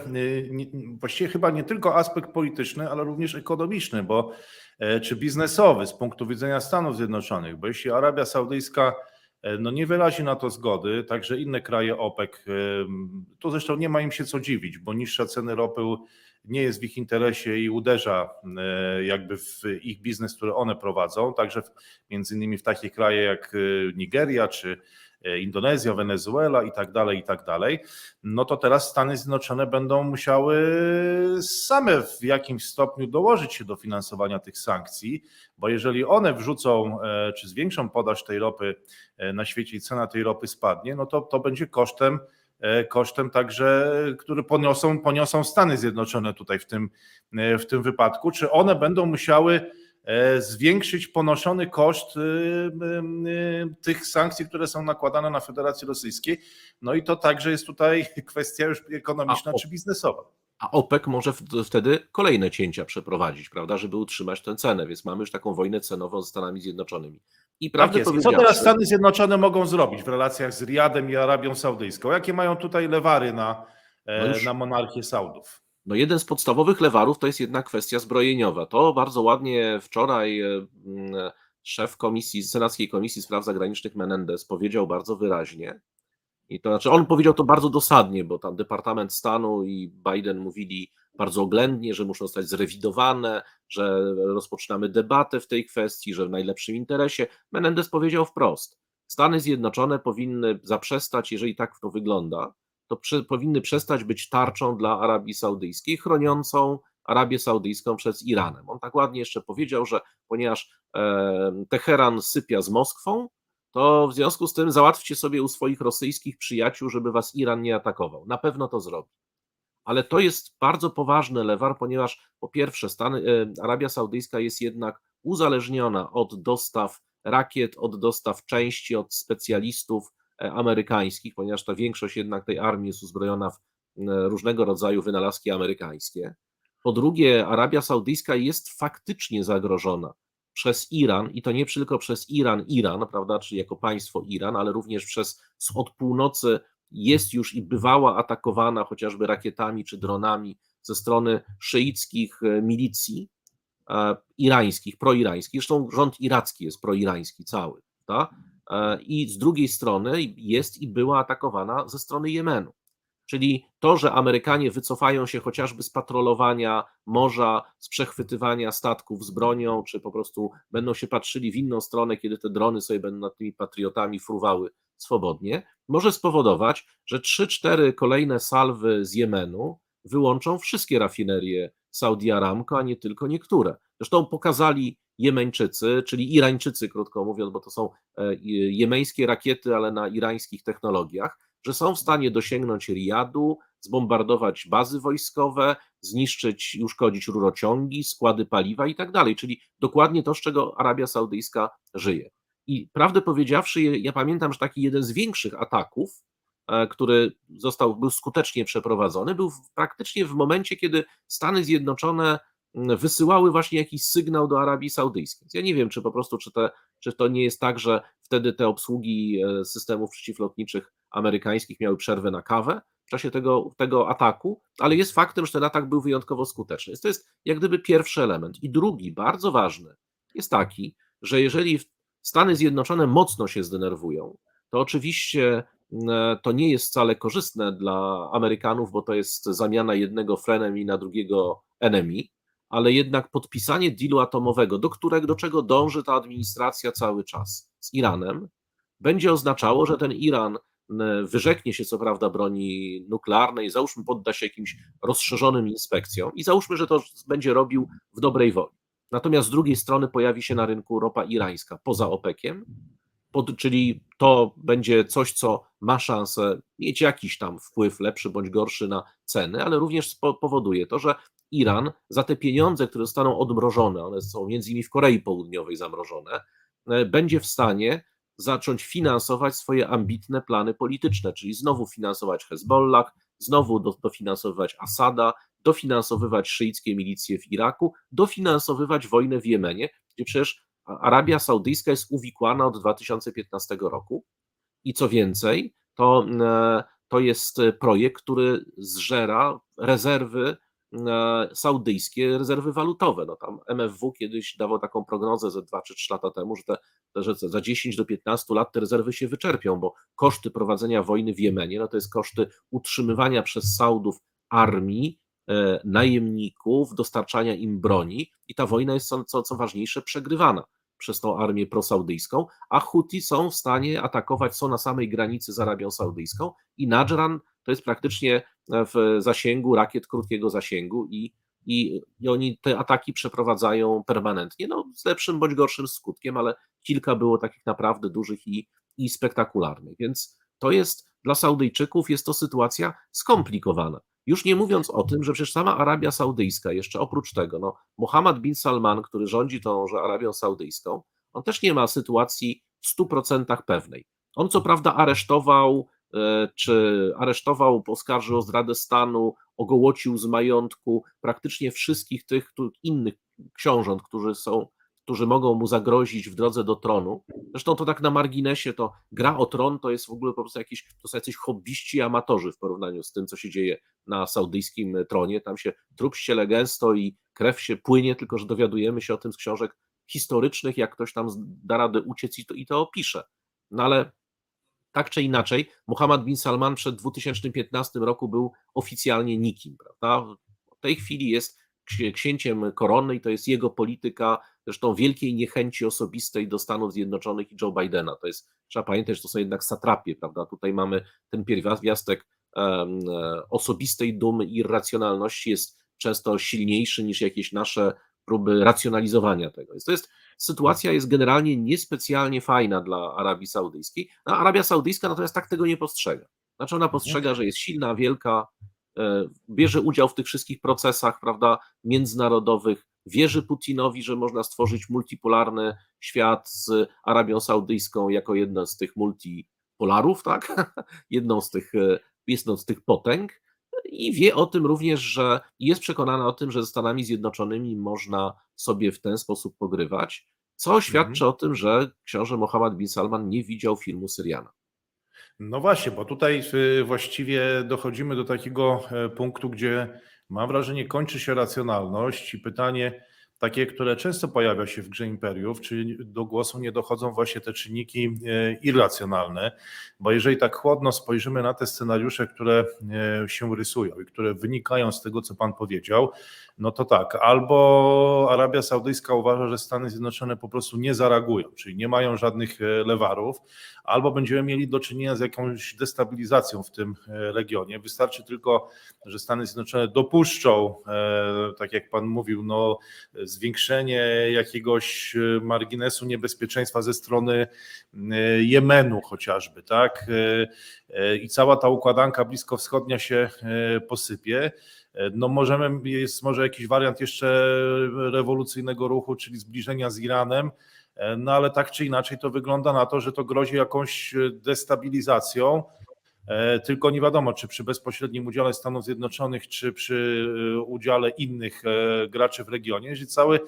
właściwie chyba nie tylko aspekt polityczny, ale również ekonomiczny, bo czy biznesowy z punktu widzenia Stanów Zjednoczonych, bo jeśli Arabia Saudyjska no nie wyrazi na to zgody, także inne kraje OPEC, tu zresztą nie ma im się co dziwić, bo niższa ceny ropy nie jest w ich interesie i uderza jakby w ich biznes, który one prowadzą, także między innymi w takie kraje jak Nigeria czy Indonezja, Wenezuela i tak dalej, i tak dalej, no to teraz Stany Zjednoczone będą musiały same w jakimś stopniu dołożyć się do finansowania tych sankcji, bo jeżeli one wrzucą czy zwiększą podaż tej ropy na świecie i cena tej ropy spadnie, no to to będzie kosztem kosztem także, który poniosą, poniosą Stany Zjednoczone tutaj w tym, w tym wypadku, czy one będą musiały zwiększyć ponoszony koszt tych sankcji, które są nakładane na Federację Rosyjskiej. No i to także jest tutaj kwestia już ekonomiczna czy biznesowa. A OPEC może wtedy kolejne cięcia przeprowadzić, prawda, żeby utrzymać tę cenę, więc mamy już taką wojnę cenową ze Stanami Zjednoczonymi. I prawdę tak Co teraz Stany Zjednoczone mogą zrobić w relacjach z Riadem i Arabią Saudyjską? Jakie mają tutaj lewary na, no już... na monarchię Saudów? No jeden z podstawowych lewarów to jest jednak kwestia zbrojeniowa. To bardzo ładnie wczoraj mm, szef komisji, Senackiej Komisji Spraw Zagranicznych Menendez powiedział bardzo wyraźnie, i to znaczy on powiedział to bardzo dosadnie, bo tam Departament Stanu i Biden mówili bardzo oględnie, że muszą zostać zrewidowane, że rozpoczynamy debatę w tej kwestii, że w najlepszym interesie. Menendez powiedział wprost: Stany Zjednoczone powinny zaprzestać, jeżeli tak to wygląda, to przy, powinny przestać być tarczą dla Arabii Saudyjskiej, chroniącą Arabię Saudyjską przed Iranem. On tak ładnie jeszcze powiedział, że ponieważ e, Teheran sypia z Moskwą, to w związku z tym załatwcie sobie u swoich rosyjskich przyjaciół, żeby was Iran nie atakował. Na pewno to zrobi. Ale to jest bardzo poważny lewar, ponieważ po pierwsze Stany, e, Arabia Saudyjska jest jednak uzależniona od dostaw rakiet, od dostaw części, od specjalistów amerykańskich, ponieważ ta większość jednak tej armii jest uzbrojona w różnego rodzaju wynalazki amerykańskie. Po drugie, Arabia Saudyjska jest faktycznie zagrożona przez Iran i to nie tylko przez Iran, Iran, prawda, czyli jako państwo Iran, ale również przez od północy jest już i bywała atakowana chociażby rakietami czy dronami ze strony szyickich milicji e, irańskich, proirańskich. Zresztą rząd iracki jest proirański cały, tak? I z drugiej strony jest i była atakowana ze strony Jemenu. Czyli to, że Amerykanie wycofają się chociażby z patrolowania morza, z przechwytywania statków z bronią, czy po prostu będą się patrzyli w inną stronę, kiedy te drony sobie będą nad tymi patriotami fruwały swobodnie, może spowodować, że 3-4 kolejne salwy z Jemenu wyłączą wszystkie rafinerie Saudi Aramco, a nie tylko niektóre. Zresztą pokazali Jemeńczycy, czyli Irańczycy, krótko mówiąc, bo to są e, jemeńskie rakiety, ale na irańskich technologiach, że są w stanie dosięgnąć Riyadu, zbombardować bazy wojskowe, zniszczyć i uszkodzić rurociągi, składy paliwa i tak dalej, czyli dokładnie to, z czego Arabia Saudyjska żyje. I prawdę powiedziawszy, ja pamiętam, że taki jeden z większych ataków e, który został, był skutecznie przeprowadzony, był praktycznie w momencie, kiedy Stany Zjednoczone wysyłały właśnie jakiś sygnał do Arabii Saudyjskiej. Ja nie wiem, czy po prostu, czy, te, czy to nie jest tak, że wtedy te obsługi e, systemów przeciwlotniczych amerykańskich miały przerwę na kawę w czasie tego, tego ataku, ale jest faktem, że ten atak był wyjątkowo skuteczny. To jest jak gdyby pierwszy element. I drugi, bardzo ważny, jest taki, że jeżeli Stany Zjednoczone mocno się zdenerwują, to oczywiście e, to nie jest wcale korzystne dla Amerykanów, bo to jest zamiana jednego frenemy na drugiego enemy, ale jednak podpisanie dealu atomowego, do którego, do czego dąży ta administracja cały czas z Iranem, będzie oznaczało, że ten Iran wyrzeknie się co prawda broni nuklearnej, załóżmy podda się jakimś rozszerzonym inspekcjom i załóżmy, że to będzie robił w dobrej woli. Natomiast z drugiej strony pojawi się na rynku ropa irańska poza OPEC-iem, pod, czyli to będzie coś, co ma szansę mieć jakiś tam wpływ, lepszy bądź gorszy na ceny, ale również spo- powoduje to, że Iran za te pieniądze, które zostaną odmrożone, one są między innymi w Korei Południowej zamrożone, e, będzie w stanie zacząć finansować swoje ambitne plany polityczne, czyli znowu finansować Hezbollah, znowu do- dofinansowywać Asada, dofinansowywać szyickie milicje w Iraku, dofinansowywać wojnę w Jemenie, gdzie przecież Arabia Saudyjska jest uwikłana od 2015 roku. I co więcej, to, e, to jest projekt, który zżera rezerwy saudyjskie, rezerwy walutowe. No tam MFW kiedyś dawał taką prognozę ze 2 czy 3 lata temu, że, te, że za 10 do 15 lat te rezerwy się wyczerpią, bo koszty prowadzenia wojny w Jemenie, no to jest koszty utrzymywania przez Saudów armii, e, najemników, dostarczania im broni i ta wojna jest co, co, ważniejsze przegrywana przez tą armię prosaudyjską, a Huti są w stanie atakować, są na samej granicy z Arabią Saudyjską i Najran to jest praktycznie w zasięgu rakiet krótkiego zasięgu i, i, i oni te ataki przeprowadzają permanentnie, no z lepszym bądź gorszym skutkiem, ale kilka było takich naprawdę dużych i, i spektakularnych, więc to jest dla Saudyjczyków jest to sytuacja skomplikowana. Już nie mówiąc o tym, że przecież sama Arabia Saudyjska, jeszcze oprócz tego, no, Mohammed bin Salman, który rządzi tą że Arabią Saudyjską, on też nie ma sytuacji w 100% pewnej. On co prawda aresztował, czy aresztował, poskarżył o zdradę stanu, ogołocił z majątku praktycznie wszystkich tych innych książąt, którzy są, którzy mogą mu zagrozić w drodze do tronu. Zresztą to tak na marginesie, to gra o tron to jest w ogóle po prostu jakiś, to są jacyś hobbyści amatorzy w porównaniu z tym, co się dzieje na saudyjskim tronie. Tam się trup ściele gęsto i krew się płynie, tylko że dowiadujemy się o tym z książek historycznych, jak ktoś tam da radę uciec i to, i to opisze. No ale tak czy inaczej, Mohammed bin Salman przed 2015 roku był oficjalnie nikim, prawda? W tej chwili jest ksi- księciem korony i to jest jego polityka, zresztą wielkiej niechęci osobistej do Stanów Zjednoczonych i Joe Bidena. To jest, trzeba pamiętać, że to są jednak satrapie, prawda? Tutaj mamy ten pierwiastek e, osobistej dumy i irracjonalności jest często silniejszy niż jakieś nasze próby racjonalizowania tego. To jest, sytuacja jest generalnie niespecjalnie fajna dla Arabii Saudyjskiej. No, Arabia Saudyjska natomiast tak tego nie postrzega. Znaczy ona postrzega, że jest silna, wielka, e, bierze udział w tych wszystkich procesach, prawda, międzynarodowych, wierzy Putinowi, że można stworzyć multipolarny świat z Arabią Saudyjską jako jedno z tych multipolarów, tak? Jedną z tych, e, jedną z tych potęg i wie o tym również, że jest przekonana o tym, że ze Stanami Zjednoczonymi można sobie w ten sposób pogrywać, co świadczy o tym, że książę Mohammed bin Salman nie widział filmu Syriana. No właśnie, bo tutaj y, właściwie dochodzimy do takiego e, punktu, gdzie mam wrażenie kończy się racjonalność i pytanie takie, które często pojawia się w grze imperiów, czy do głosu nie dochodzą właśnie te czynniki e, irracjonalne, bo jeżeli tak chłodno spojrzymy na te scenariusze, które e, się rysują i które wynikają z tego, co Pan powiedział, no to tak, albo Arabia Saudyjska uważa, że Stany Zjednoczone po prostu nie zareagują, czyli nie mają żadnych e, lewarów, albo będziemy mieli do czynienia z jakąś destabilizacją w tym regionie. Wystarczy tylko, że Stany Zjednoczone dopuszczą, tak jak Pan mówił, no, zwiększenie jakiegoś e, marginesu niebezpieczeństwa ze strony e, Jemenu chociażby, tak? E, I cała ta układanka bliskowschodnia się posypie. No możemy, jest może jakiś wariant jeszcze rewolucyjnego ruchu, czyli zbliżenia z Iranem, no ale tak czy inaczej to wygląda na to, że to grozi jakąś destabilizacją. E, Tylko nie wiadomo, czy przy bezpośrednim udziale Stanów Zjednoczonych, czy przy e, udziale innych e, graczy w regionie, jeżeli cały,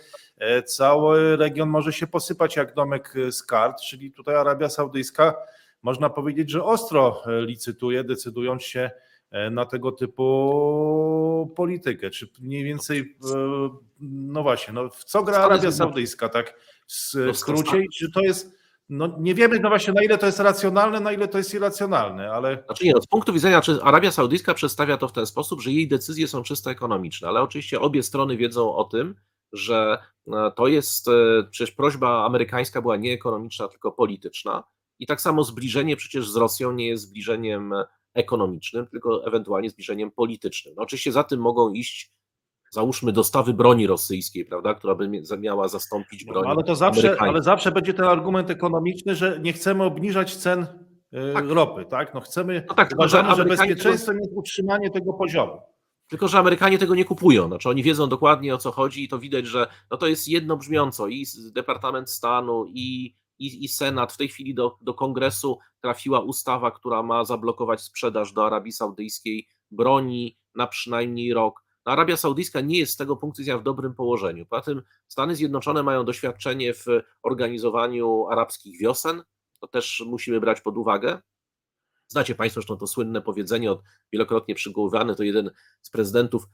cały region może się posypać jak domek z kart, czyli tutaj Arabia Saudyjska można powiedzieć, że ostro licytuje, decydując się na tego typu politykę. Czy mniej więcej, no właśnie, no w co gra Arabia Saudyjska, tak w skrócie, i czy to jest, no nie wiemy no właśnie na ile to jest racjonalne, na ile to jest irracjonalne, ale Znaczy nie, no, z punktu widzenia, czy Arabia Saudyjska przedstawia to w ten sposób, że jej decyzje są czysto ekonomiczne, ale oczywiście obie strony wiedzą o tym, że e, to jest, e, przecież prośba amerykańska była nie ekonomiczna, tylko polityczna i tak samo zbliżenie przecież z Rosją nie jest zbliżeniem ekonomicznym, tylko ewentualnie zbliżeniem politycznym. No, oczywiście za tym mogą iść, załóżmy, dostawy broni rosyjskiej, prawda, która by miała zastąpić broń No, ale to zawsze, ale zawsze będzie ten argument ekonomiczny, że nie chcemy obniżać cen y, Tak. ropy, tak? No chcemy, No tak, że uważamy, że Amerykanie bezpieczeństwem jest utrzymanie tego poziomu. Tylko, że Amerykanie tego nie kupują. Znaczy, oni wiedzą dokładnie o co chodzi i to widać, że no to jest jedno brzmiąco i Departament Stanu, i, i, i Senat. W tej chwili do, do kongresu trafiła ustawa, która ma zablokować sprzedaż do Arabii Saudyjskiej broni na przynajmniej rok. Arabia Saudyjska nie jest z tego punktu widzenia w dobrym położeniu. Poza tym Stany Zjednoczone mają doświadczenie w organizowaniu arabskich wiosen. To też musimy brać pod uwagę. Znacie Państwo zresztą to słynne powiedzenie, od, wielokrotnie przywoływane, to jeden z prezydentów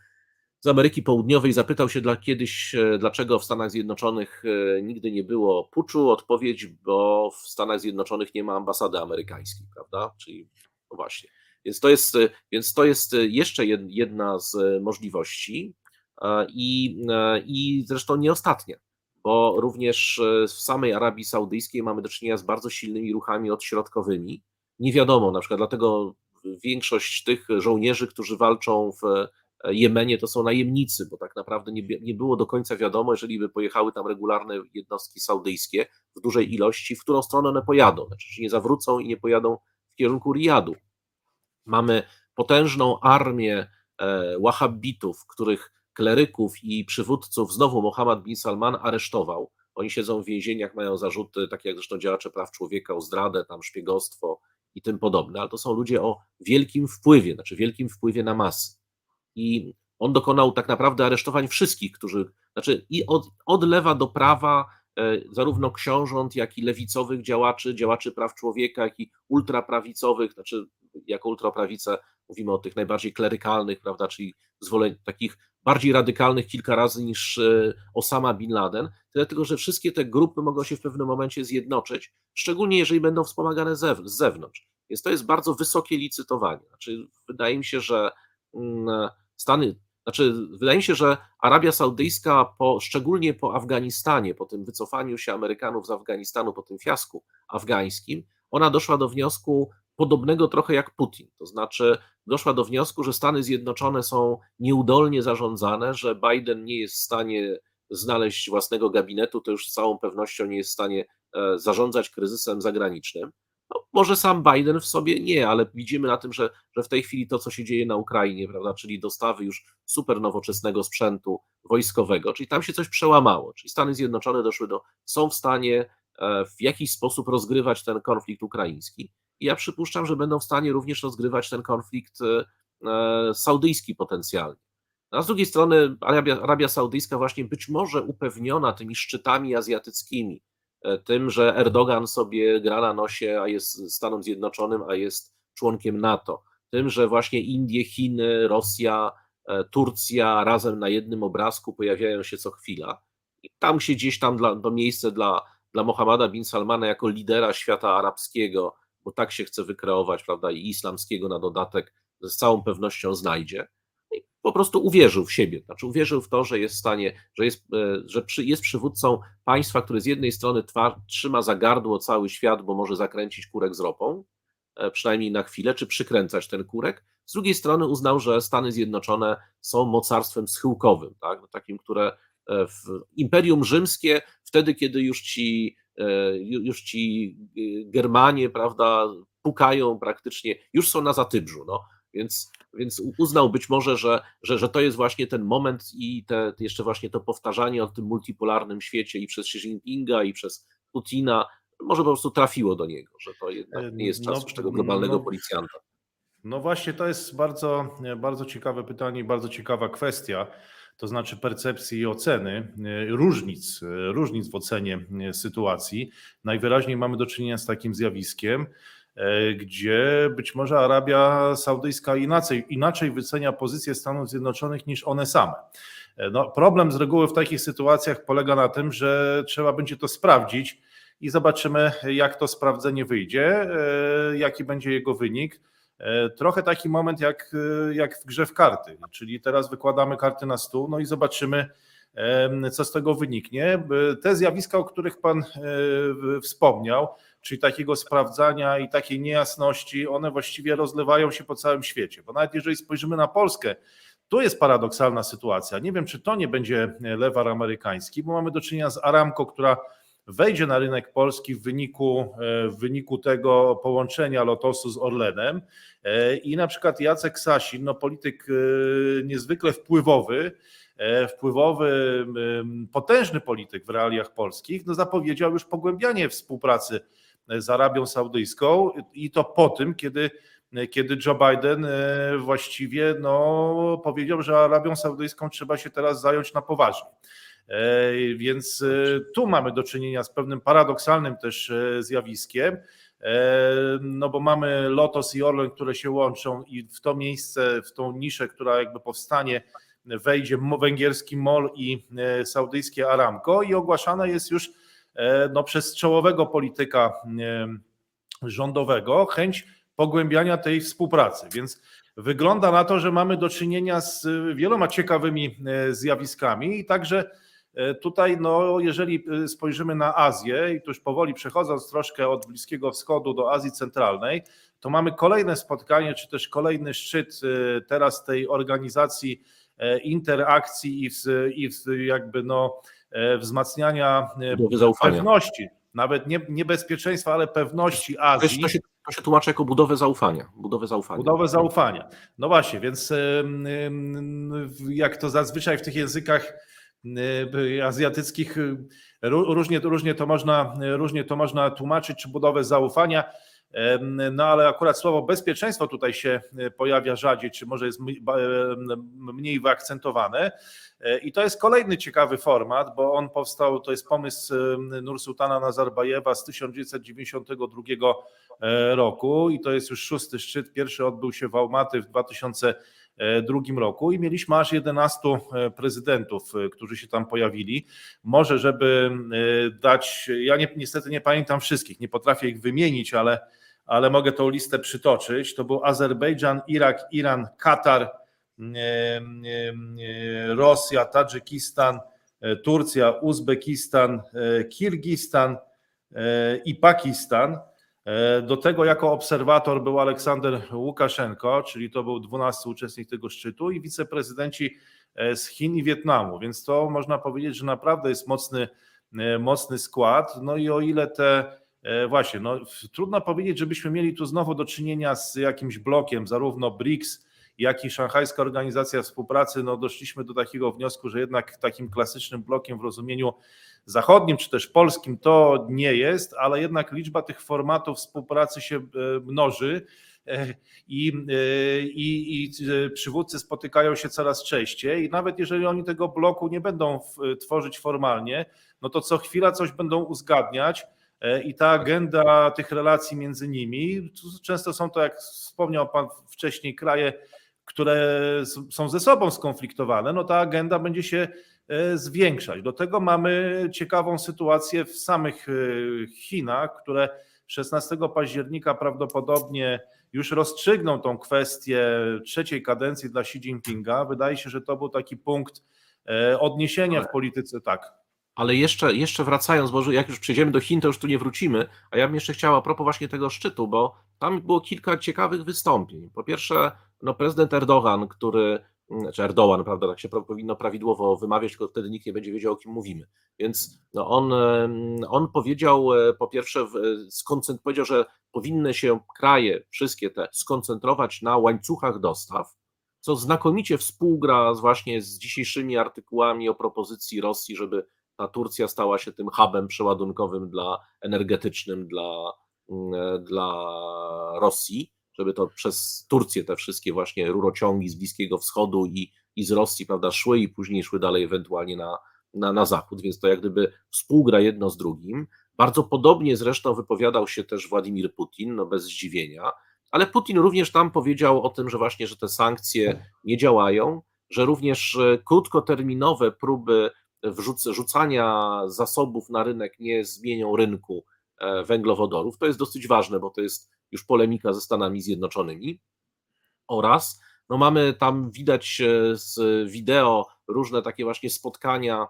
z Ameryki Południowej zapytał się dla, kiedyś, e, dlaczego w Stanach Zjednoczonych e, nigdy nie było puczu. Odpowiedź, bo w Stanach Zjednoczonych nie ma ambasady amerykańskiej, prawda? Czyli no właśnie. Więc to jest, e, więc to jest e, jeszcze jed- jedna z e, możliwości e, i, e, i zresztą nie ostatnia, bo również e, w samej Arabii Saudyjskiej mamy do czynienia z bardzo silnymi ruchami odśrodkowymi. Nie wiadomo, na przykład dlatego większość tych żołnierzy, którzy walczą w Jemenie, to są najemnicy, bo tak naprawdę nie, nie było do końca wiadomo, jeżeli by pojechały tam regularne jednostki saudyjskie w dużej ilości, w którą stronę one pojadą, znaczy czy nie zawrócą i nie pojadą w kierunku Riyadu. Mamy potężną armię e, wahhabitów, których kleryków i przywódców znowu Mohammed bin Salman aresztował. Oni siedzą w więzieniach, mają zarzuty, takie jak zresztą działacze praw człowieka, o zdradę, tam szpiegostwo i tym podobne, ale to są ludzie o wielkim wpływie, znaczy wielkim wpływie na masy. I on dokonał tak naprawdę aresztowań wszystkich, którzy, znaczy i od, od lewa do prawa, e, zarówno książąt, jak i lewicowych działaczy, działaczy praw człowieka, jak i ultraprawicowych, znaczy jako ultraprawice mówimy o tych najbardziej klerykalnych, prawda, czyli zwoleń, takich bardziej radykalnych kilka razy niż e, Osama Bin Laden, tyle tylko, że wszystkie te grupy mogą się w pewnym momencie zjednoczyć, szczególnie jeżeli będą wspomagane zew- z zewnątrz. Więc to jest bardzo wysokie licytowanie. Znaczy, wydaje mi się, że mm, Stany, znaczy, wydaje mi się, że Arabia Saudyjska, po, szczególnie po Afganistanie, po tym wycofaniu się Amerykanów z Afganistanu, po tym fiasku afgańskim, ona doszła do wniosku podobnego trochę jak Putin. To znaczy, doszła do wniosku, że Stany Zjednoczone są nieudolnie zarządzane, że Biden nie jest w stanie znaleźć własnego gabinetu, to już z całą pewnością nie jest w stanie e, zarządzać kryzysem zagranicznym. No, może sam Biden w sobie nie, ale widzimy na tym, że, że w tej chwili to, co się dzieje na Ukrainie, prawda, czyli dostawy już super nowoczesnego sprzętu wojskowego, czyli tam się coś przełamało, czyli Stany Zjednoczone doszły do, są w stanie e, w jakiś sposób rozgrywać ten konflikt ukraiński. I ja przypuszczam, że będą w stanie również rozgrywać ten konflikt e, saudyjski potencjalnie. A z drugiej strony Arabia, Arabia Saudyjska właśnie być może upewniona tymi szczytami azjatyckimi, e, tym, że Erdogan sobie gra na nosie, a jest Stanom Zjednoczonym, a jest członkiem NATO, tym, że właśnie Indie, Chiny, Rosja, e, Turcja razem na jednym obrazku pojawiają się co chwila. I tam się gdzieś tam dla, to miejsce dla, dla Mohammada bin Salmana jako lidera świata arabskiego, bo tak się chce wykreować, prawda, i islamskiego na dodatek, z całą pewnością znajdzie. I po prostu uwierzył w siebie, znaczy uwierzył w to, że jest w stanie, że jest, e, że przy, jest przywódcą państwa, które z jednej strony twa, trzyma za gardło cały świat, bo może zakręcić kurek z ropą, e, przynajmniej na chwilę, czy przykręcać ten kurek. Z drugiej strony uznał, że Stany Zjednoczone są mocarstwem schyłkowym, tak? No, takim, które e, w Imperium Rzymskie, wtedy, kiedy już ci, już ci e, Germanie, prawda, pukają praktycznie, już są na Zatybrzu, no. Więc, więc uznał być może, że, że, że to jest właśnie ten moment i te, jeszcze właśnie to powtarzanie o tym multipolarnym świecie i przez Xi Jinpinga, i przez Putina, może po prostu trafiło do niego, że to jednak nie jest czas No, tego globalnego no. policjanta. No właśnie, to jest bardzo, bardzo ciekawe pytanie i bardzo ciekawa kwestia, to znaczy percepcji i oceny e, różnic, e, różnic w ocenie e, sytuacji. Najwyraźniej mamy do czynienia z takim zjawiskiem, gdzie być może Arabia Saudyjska inaczej, inaczej wycenia pozycję Stanów Zjednoczonych niż one same. No, problem z reguły w takich sytuacjach polega na tym, że trzeba będzie to sprawdzić i zobaczymy, jak to sprawdzenie wyjdzie, jaki będzie jego wynik. E, Trochę taki moment jak, e, jak w grze w karty, czyli teraz wykładamy karty na stół, no i zobaczymy, co z tego wyniknie. E, Te zjawiska, o których Pan wspomniał, czyli takiego sprawdzania i takiej niejasności, one właściwie rozlewają się po całym świecie, bo nawet jeżeli spojrzymy na Polskę, tu jest paradoksalna sytuacja. Nie wiem, czy to nie będzie lewar amerykański, bo mamy do czynienia z Aramco, która wejdzie na rynek polski w wyniku, e, w wyniku tego połączenia Lotosu z Orlenem E, i na przykład Jacek Sasin, no polityk e, niezwykle wpływowy, wpływowy, potężny polityk w realiach polskich, no zapowiedział już pogłębianie współpracy z Arabią Saudyjską i to po tym, kiedy kiedy Joe Biden właściwie no, powiedział, że Arabią Saudyjską trzeba się teraz zająć na poważnie. Więc e, tu mamy do czynienia z pewnym paradoksalnym też e, zjawiskiem, e, no bo mamy Lotos i Orlen, które się łączą i w to miejsce, w tą niszę, która jakby powstanie, wejdzie węgierski MOL i saudyjskie Aramco i ogłaszana jest już no, przez czołowego polityka rządowego chęć pogłębiania tej współpracy. Więc wygląda na to, że mamy do czynienia z wieloma ciekawymi zjawiskami i także tutaj, no, jeżeli e, spojrzymy na Azję i tu już powoli przechodząc troszkę od Bliskiego Wschodu do Azji Centralnej, to mamy kolejne spotkanie, czy też kolejny szczyt e, teraz tej organizacji e, interakcji i, w, i w jakby no, e, wzmacniania e, pewności, nawet nie, nie bezpieczeństwa, ale pewności Azji. to, się, to się tłumaczy jako budowę zaufania. Budowę zaufania. Budowę zaufania. No właśnie, więc jak to zazwyczaj w tych językach azjatyckich y, ró- różnie, różnie, to można, różnie to można tłumaczyć, czy budowę zaufania. No ale akurat słowo bezpieczeństwo tutaj się y, pojawia rzadziej, czy może jest mniej wyakcentowane. I to jest kolejny ciekawy format, bo on powstał, to jest pomysł Nursultana Nazarbajewa z 1992 e, roku i to jest już szósty szczyt. Pierwszy odbył się w Almaty w 2002 roku i mieliśmy aż 11 e, prezydentów, e, którzy się tam pojawili. Może, żeby e, dać, ja nie, niestety nie pamiętam wszystkich, nie potrafię ich wymienić, ale, ale mogę tą listę przytoczyć. To był Azerbejdżan, Irak, Iran, Katar, e, e, e, Rosja, Tadżykistan, e, Turcja, Uzbekistan, e, Kirgistan e, i Pakistan. E, Do tego jako obserwator był Aleksander Łukaszenko, czyli to był 12 uczestnik tego szczytu i wiceprezydenci e, z Chin i Wietnamu, więc to można powiedzieć, że naprawdę jest mocny, e, mocny skład. No i o ile te właśnie, no trudno powiedzieć, żebyśmy mieli tu znowu do czynienia z jakimś blokiem, zarówno BRICS, jak i Szanghajska Organizacja Współpracy, no doszliśmy do takiego wniosku, że jednak takim klasycznym blokiem w rozumieniu zachodnim czy też polskim to nie jest, ale jednak liczba tych formatów współpracy się e, mnoży e, i, e, i, i e, przywódcy spotykają się coraz częściej. I nawet jeżeli oni tego bloku nie będą tworzyć formalnie, no to co chwila coś będą uzgadniać i ta agenda tych relacji między nimi, często są to, jak wspomniał Pan wcześniej, kraje, które są ze sobą skonfliktowane, no ta agenda będzie się zwiększać. Do tego mamy ciekawą sytuację w samych e, Chinach, które 16 października prawdopodobnie już rozstrzygną tą kwestię trzeciej kadencji dla Xi Jinpinga. Wydaje się, że to był taki punkt e, odniesienia w polityce. Tak. Ale jeszcze, jeszcze wracając, bo jak już przejdziemy do Chin, to już tu nie wrócimy, a ja bym jeszcze chciał a propos właśnie tego szczytu, bo tam było kilka ciekawych wystąpień. Po pierwsze, no prezydent Erdogan, który, czy Erdogan, prawda, tak się powinno prawidłowo wymawiać, tylko wtedy nikt nie będzie wiedział, o kim mówimy. Więc no on, on powiedział, e, po pierwsze, w- skoncent- powiedział, że powinny się kraje, wszystkie te, skoncentrować na łańcuchach dostaw, co znakomicie współgra właśnie z dzisiejszymi artykułami o propozycji Rosji, żeby ta Turcja stała się tym hubem przeładunkowym dla energetycznym dla, mm, dla Rosji, żeby to przez Turcję te wszystkie właśnie rurociągi z Bliskiego Wschodu i, i z Rosji, prawda, szły i później szły dalej ewentualnie na, na, na zachód, więc to jak gdyby współgra jedno z drugim. Bardzo podobnie zresztą wypowiadał się też Władimir Putin, no bez zdziwienia, ale Putin również tam powiedział o tym, że właśnie, że te sankcje nie działają, że również e, krótkoterminowe próby wrzuc- rzucania zasobów na rynek nie zmienią rynku węglowodorów. To jest dosyć ważne, bo to jest już polemika ze Stanami Zjednoczonymi. Oraz no mamy tam widać e, z wideo różne takie właśnie spotkania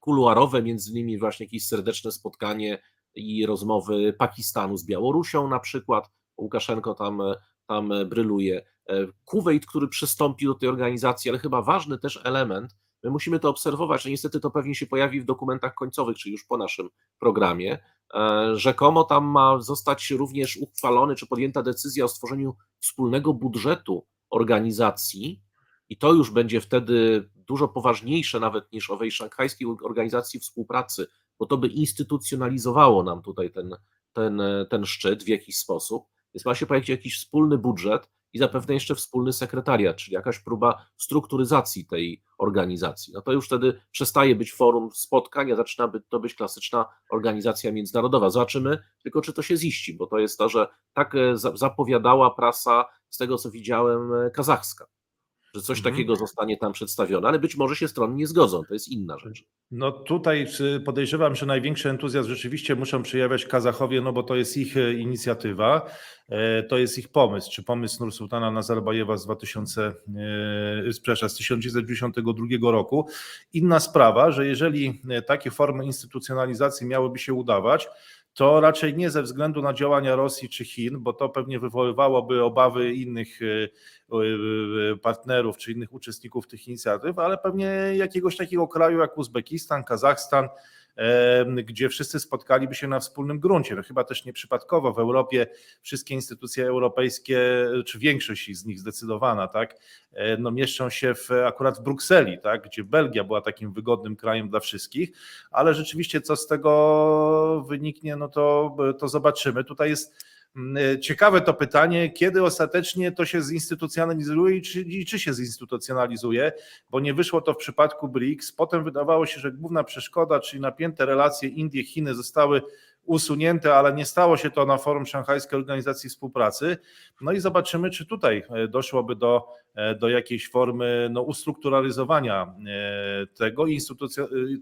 kuluarowe, między innymi właśnie jakieś serdeczne spotkanie i rozmowy Pakistanu z Białorusią na przykład. Łukaszenko tam, tam bryluje. E, Kuwait, który przystąpił do tej organizacji, ale chyba ważny też element, my musimy to obserwować, że niestety to pewnie się pojawi w dokumentach końcowych, czyli już po naszym programie. E, Rzekomo tam ma zostać również uchwalony, czy podjęta decyzja o stworzeniu wspólnego budżetu organizacji, i to już będzie wtedy dużo poważniejsze nawet niż owej szanghajskiej organizacji współpracy, bo to by instytucjonalizowało nam tutaj ten, ten, ten szczyt w jakiś sposób. Więc ma się pojawić jakiś wspólny budżet i zapewne jeszcze wspólny sekretariat, czyli jakaś próba strukturyzacji tej organizacji. No to już wtedy przestaje być forum spotkań, a zaczyna być, to być klasyczna organizacja międzynarodowa. Zobaczymy tylko, czy to się ziści, bo to jest to, że tak e, za- zapowiadała prasa, z tego co widziałem, e, kazachska, że coś Mhm. takiego zostanie tam przedstawione, ale być może się strony nie zgodzą, to jest inna rzecz. No tutaj podejrzewam, że największy entuzjazm rzeczywiście muszą przejawiać Kazachowie, no bo to jest ich e, inicjatywa, e, to jest ich pomysł, czy pomysł Nursultana Nazarbajewa z 2000, e, przepraszam, z 1992 roku. Inna sprawa, że jeżeli takie formy instytucjonalizacji miałyby się udawać, to raczej nie ze względu na działania Rosji czy Chin, bo to pewnie wywoływałoby obawy innych e, e, partnerów czy innych uczestników tych inicjatyw, ale pewnie jakiegoś takiego kraju jak Uzbekistan, Kazachstan, gdzie wszyscy spotkaliby się na wspólnym gruncie. No chyba też nieprzypadkowo w Europie wszystkie instytucje europejskie, czy większość z nich zdecydowana, tak, no mieszczą się w, akurat w Brukseli, tak, gdzie Belgia była takim wygodnym krajem dla wszystkich, ale rzeczywiście co z tego wyniknie, no to, to zobaczymy. Tutaj jest Ciekawe to pytanie, kiedy ostatecznie to się zinstytucjonalizuje i czy, i czy się zinstytucjonalizuje, bo nie wyszło to w przypadku BRICS. Potem wydawało się, że główna przeszkoda, czyli napięte relacje Indie, Chiny zostały usunięte, ale nie stało się to na forum Szanghajskiej Organizacji Współpracy. No i zobaczymy, czy tutaj e, doszłoby do, e, do jakiejś formy no, ustrukturalizowania e, tego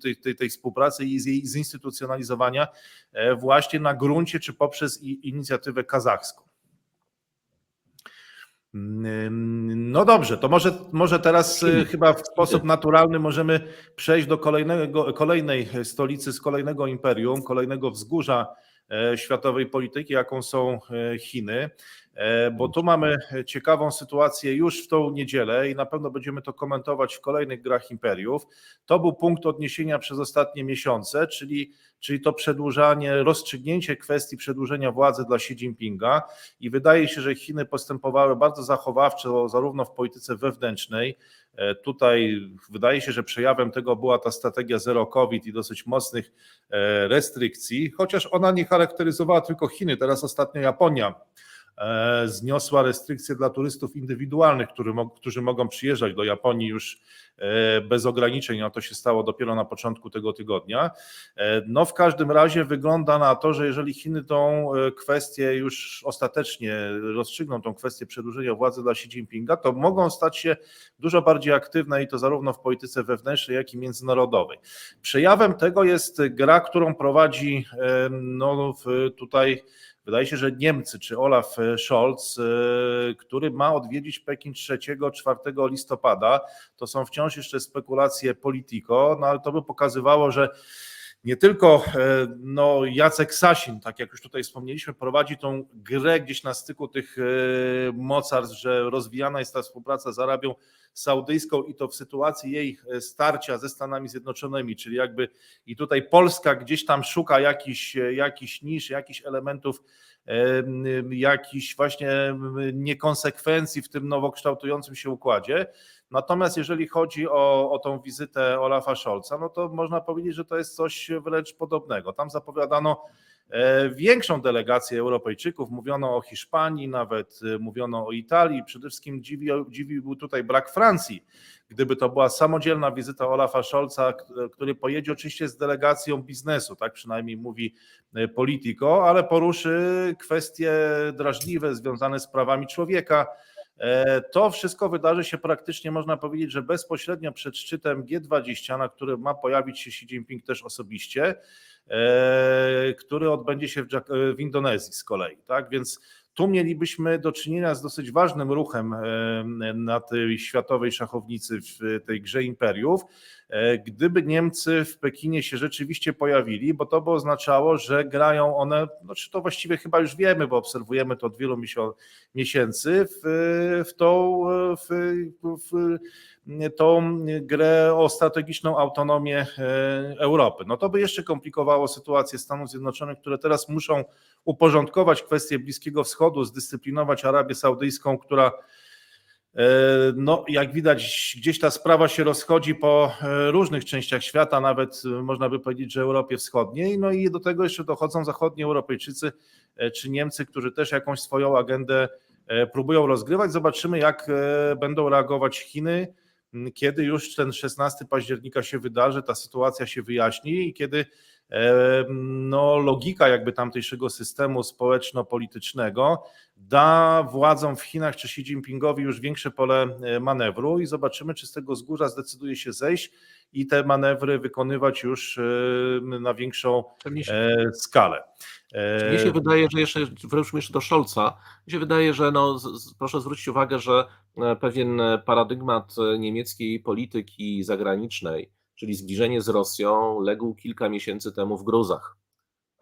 tej, tej, tej współpracy i jej zinstytucjonalizowania właśnie na gruncie czy poprzez inicjatywę kazachską. Mm, No dobrze, to może, może teraz Chiny. chyba w sposób naturalny możemy przejść do kolejnego, kolejnej stolicy z kolejnego imperium, kolejnego wzgórza e, światowej polityki, jaką są e, Chiny, bo tu mamy ciekawą sytuację już w tą niedzielę i na pewno będziemy to komentować w kolejnych grach imperiów. To był punkt odniesienia przez ostatnie miesiące, czyli, czyli to przedłużanie, rozstrzygnięcie kwestii przedłużenia władzy dla Xi Jinpinga i wydaje się, że Chiny postępowały bardzo zachowawczo zarówno w polityce wewnętrznej, E, Tutaj wydaje się, że przejawem tego była ta strategia zero COVID i dosyć mocnych e, restrykcji, chociaż ona nie charakteryzowała tylko Chiny. Teraz ostatnio Japonia e, zniosła restrykcje dla turystów indywidualnych, którzy, mo- którzy mogą przyjeżdżać do Japonii już e, bez ograniczeń, a to się stało dopiero na początku tego tygodnia. E, No w każdym razie wygląda na to, że jeżeli Chiny tą e, kwestię już ostatecznie rozstrzygną, tą kwestię przedłużenia władzy dla Xi Jinpinga, to mogą stać się dużo bardziej aktywne i to zarówno w polityce wewnętrznej, jak i międzynarodowej. Przejawem tego jest gra, którą prowadzi e, no, tutaj Wydaje się, że Niemcy czy Olaf Scholz, e, który ma odwiedzić Pekin 3-4 listopada, to są wciąż jeszcze spekulacje Politico, no ale to by pokazywało, że nie tylko e, no, Jacek Sasin, tak jak już tutaj wspomnieliśmy, prowadzi tą grę gdzieś na styku tych e, mocarstw, że rozwijana jest ta współpraca z Arabią Saudyjską i to w sytuacji jej e, starcia ze Stanami Zjednoczonymi, czyli jakby i tutaj Polska gdzieś tam szuka jakichś jakiś nisz, jakichś elementów, em, jakichś właśnie niekonsekwencji w tym nowo kształtującym się układzie. Natomiast jeżeli chodzi o, o tą wizytę Olafa Scholza, no to można powiedzieć, że to jest coś wręcz podobnego. Tam zapowiadano e, większą delegację Europejczyków. Mówiono o Hiszpanii, nawet e, mówiono o Italii. Przede wszystkim dziwił, dziwił był tutaj brak Francji. Gdyby to była samodzielna wizyta Olafa Scholza, który pojedzie oczywiście z delegacją biznesu, tak przynajmniej mówi e, Politico, ale poruszy kwestie drażliwe związane z prawami człowieka. E, To wszystko wydarzy się praktycznie, można powiedzieć, że bezpośrednio przed szczytem G20, na którym ma pojawić się Xi Jinping też osobiście, który odbędzie się w, Jak- w Indonezji z kolei. Tak? Więc tu mielibyśmy do czynienia z dosyć ważnym ruchem e, na tej światowej szachownicy w tej grze imperiów. E, Gdyby Niemcy w Pekinie się rzeczywiście pojawili, bo to by oznaczało, że grają one, no czy to właściwie chyba już wiemy, bo obserwujemy to od wielu miesięcy, w, w, tą, w, w tą grę o strategiczną autonomię e, Europy. No to by jeszcze komplikowało sytuację Stanów Zjednoczonych, które teraz muszą uporządkować kwestie Bliskiego Wschodu, zdyscyplinować Arabię Saudyjską, która e, no, jak widać, gdzieś ta sprawa się rozchodzi po e, różnych częściach świata, nawet można by powiedzieć, że Europie Wschodniej. No i do tego jeszcze dochodzą zachodni Europejczycy czy Niemcy, którzy też jakąś swoją agendę próbują rozgrywać. Zobaczymy, jak będą reagować Chiny, kiedy już ten 16 października się wydarzy, ta sytuacja się wyjaśni i kiedy no, logika jakby tamtejszego systemu społeczno-politycznego da władzom w Chinach czy Xi Jinpingowi już większe pole e, manewru i zobaczymy, czy z tego wzgórza zdecyduje się zejść i te manewry wykonywać już na większą Mnie e, skalę. E, mnie się wydaje, że jeszcze wróćmy jeszcze do Scholza. Mi się wydaje, że no, z, proszę zwrócić uwagę, że pewien paradygmat niemieckiej polityki zagranicznej, czyli zbliżenie z Rosją, legł kilka miesięcy temu w gruzach.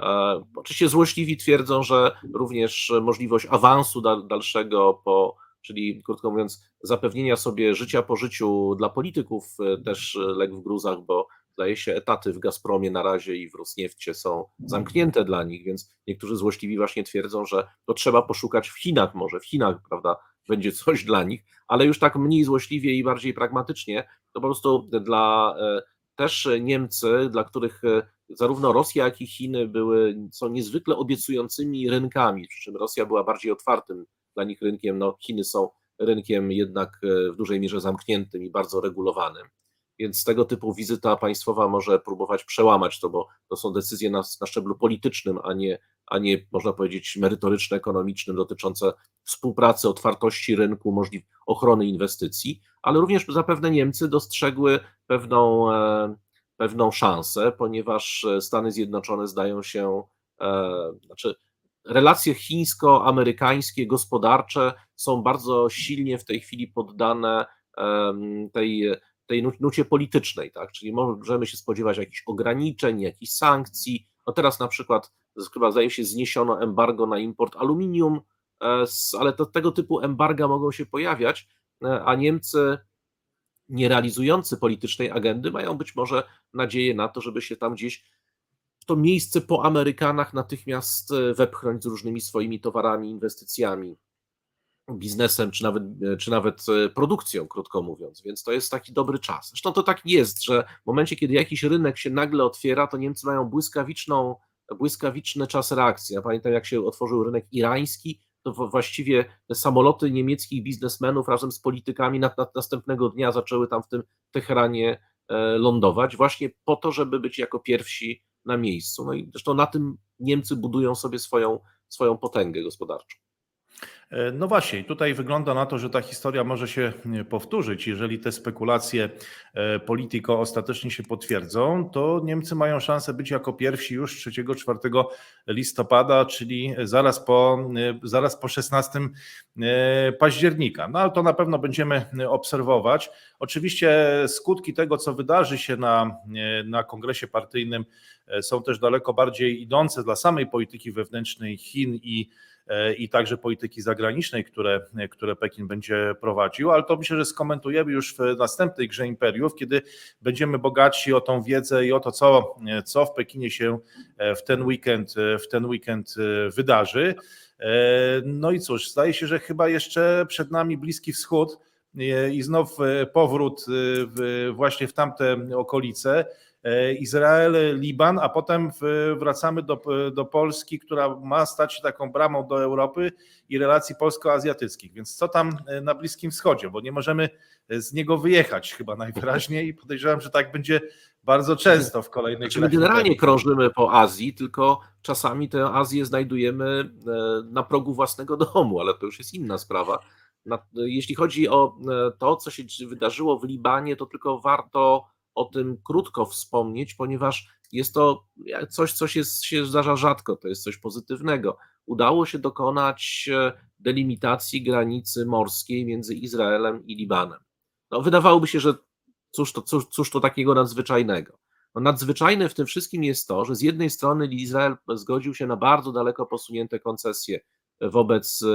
E, Oczywiście złośliwi twierdzą, że również możliwość awansu dal- dalszego, po, czyli krótko mówiąc, zapewnienia sobie życia po życiu dla polityków e, też legł w gruzach, bo zdaje się etaty w Gazpromie na razie i w Rosniefcie są zamknięte dla nich, więc niektórzy złośliwi właśnie twierdzą, że to trzeba poszukać w Chinach może, w Chinach, prawda, będzie coś dla nich, ale już tak mniej złośliwie i bardziej pragmatycznie, to po prostu dla e, też Niemcy, dla których e, zarówno Rosja, jak i Chiny były, są niezwykle obiecującymi rynkami, przy czym Rosja była bardziej otwartym dla nich rynkiem, no Chiny są rynkiem jednak e, w dużej mierze zamkniętym i bardzo regulowanym. Więc tego typu wizyta państwowa może próbować przełamać to, bo to są decyzje na, na szczeblu politycznym, a nie, a nie można powiedzieć merytoryczno-ekonomicznym dotyczące współpracy, otwartości rynku, możliw ochrony inwestycji, ale również zapewne Niemcy dostrzegły pewną, e, pewną szansę, ponieważ Stany Zjednoczone zdają się, e, znaczy relacje chińsko-amerykańskie, gospodarcze są bardzo silnie w tej chwili poddane tej, tej nu- nucie politycznej, tak? Czyli możemy się spodziewać jakichś ograniczeń, jakichś sankcji. No teraz na przykład, chyba zdaje się, zniesiono embargo na import aluminium, e, ale to, tego typu embarga mogą się pojawiać, e, a Niemcy nie realizujący politycznej agendy mają być może nadzieję na to, żeby się tam gdzieś w to miejsce po Amerykanach natychmiast e, wepchnąć z różnymi swoimi towarami, inwestycjami, biznesem, czy nawet, czy nawet e, produkcją, krótko mówiąc. Więc to jest taki dobry czas. Zresztą to tak jest, że w momencie, kiedy jakiś rynek się nagle otwiera, to Niemcy mają błyskawiczną, błyskawiczny czas reakcji. Ja pamiętam, jak się otworzył rynek irański, to właściwie te samoloty niemieckich biznesmenów razem z politykami na, na, następnego dnia zaczęły tam w tym Teheranie e, lądować, właśnie po to, żeby być jako pierwsi na miejscu. No i zresztą na tym Niemcy budują sobie swoją, swoją potęgę gospodarczą. E, No właśnie, tutaj wygląda na to, że ta historia może się powtórzyć. Jeżeli te spekulacje e, Politico ostatecznie się potwierdzą, to Niemcy mają szansę być jako pierwsi już 3-4 listopada, czyli zaraz po, e, zaraz po 16 e, października. No ale to na pewno będziemy obserwować. Oczywiście skutki tego, co wydarzy się na, na kongresie partyjnym, są też daleko bardziej idące dla samej polityki wewnętrznej Chin i i także polityki zagranicznej, które, które Pekin będzie prowadził, ale to myślę, że skomentujemy już w następnej grze imperiów, kiedy będziemy bogatsi o tą wiedzę i o to, co, co w Pekinie się e, w ten weekend, w ten weekend e, wydarzy. E, No i cóż, zdaje się, że chyba jeszcze przed nami Bliski Wschód e, i znów e, powrót e, właśnie w tamte okolice. E, Izrael, Liban, a potem wracamy do, do Polski, która ma stać się taką bramą do Europy i relacji polsko-azjatyckich. Więc co tam e, na Bliskim Wschodzie? Bo nie możemy z niego wyjechać chyba najwyraźniej i podejrzewam, że tak będzie bardzo często w kolejnych Znaczy my generalnie krążymy po Azji, tylko czasami tę Azję znajdujemy e, na progu własnego domu, ale to już jest inna sprawa. Jeśli chodzi o e, to, co się wydarzyło w Libanie, to tylko warto o tym krótko wspomnieć, ponieważ jest to coś, co się, się zdarza rzadko, to jest coś pozytywnego. Udało się dokonać e, delimitacji granicy morskiej między Izraelem i Libanem. No, wydawałoby się, że cóż to, cóż, cóż to takiego nadzwyczajnego? No, nadzwyczajne w tym wszystkim jest to, że z jednej strony Izrael zgodził się na bardzo daleko posunięte koncesje wobec e,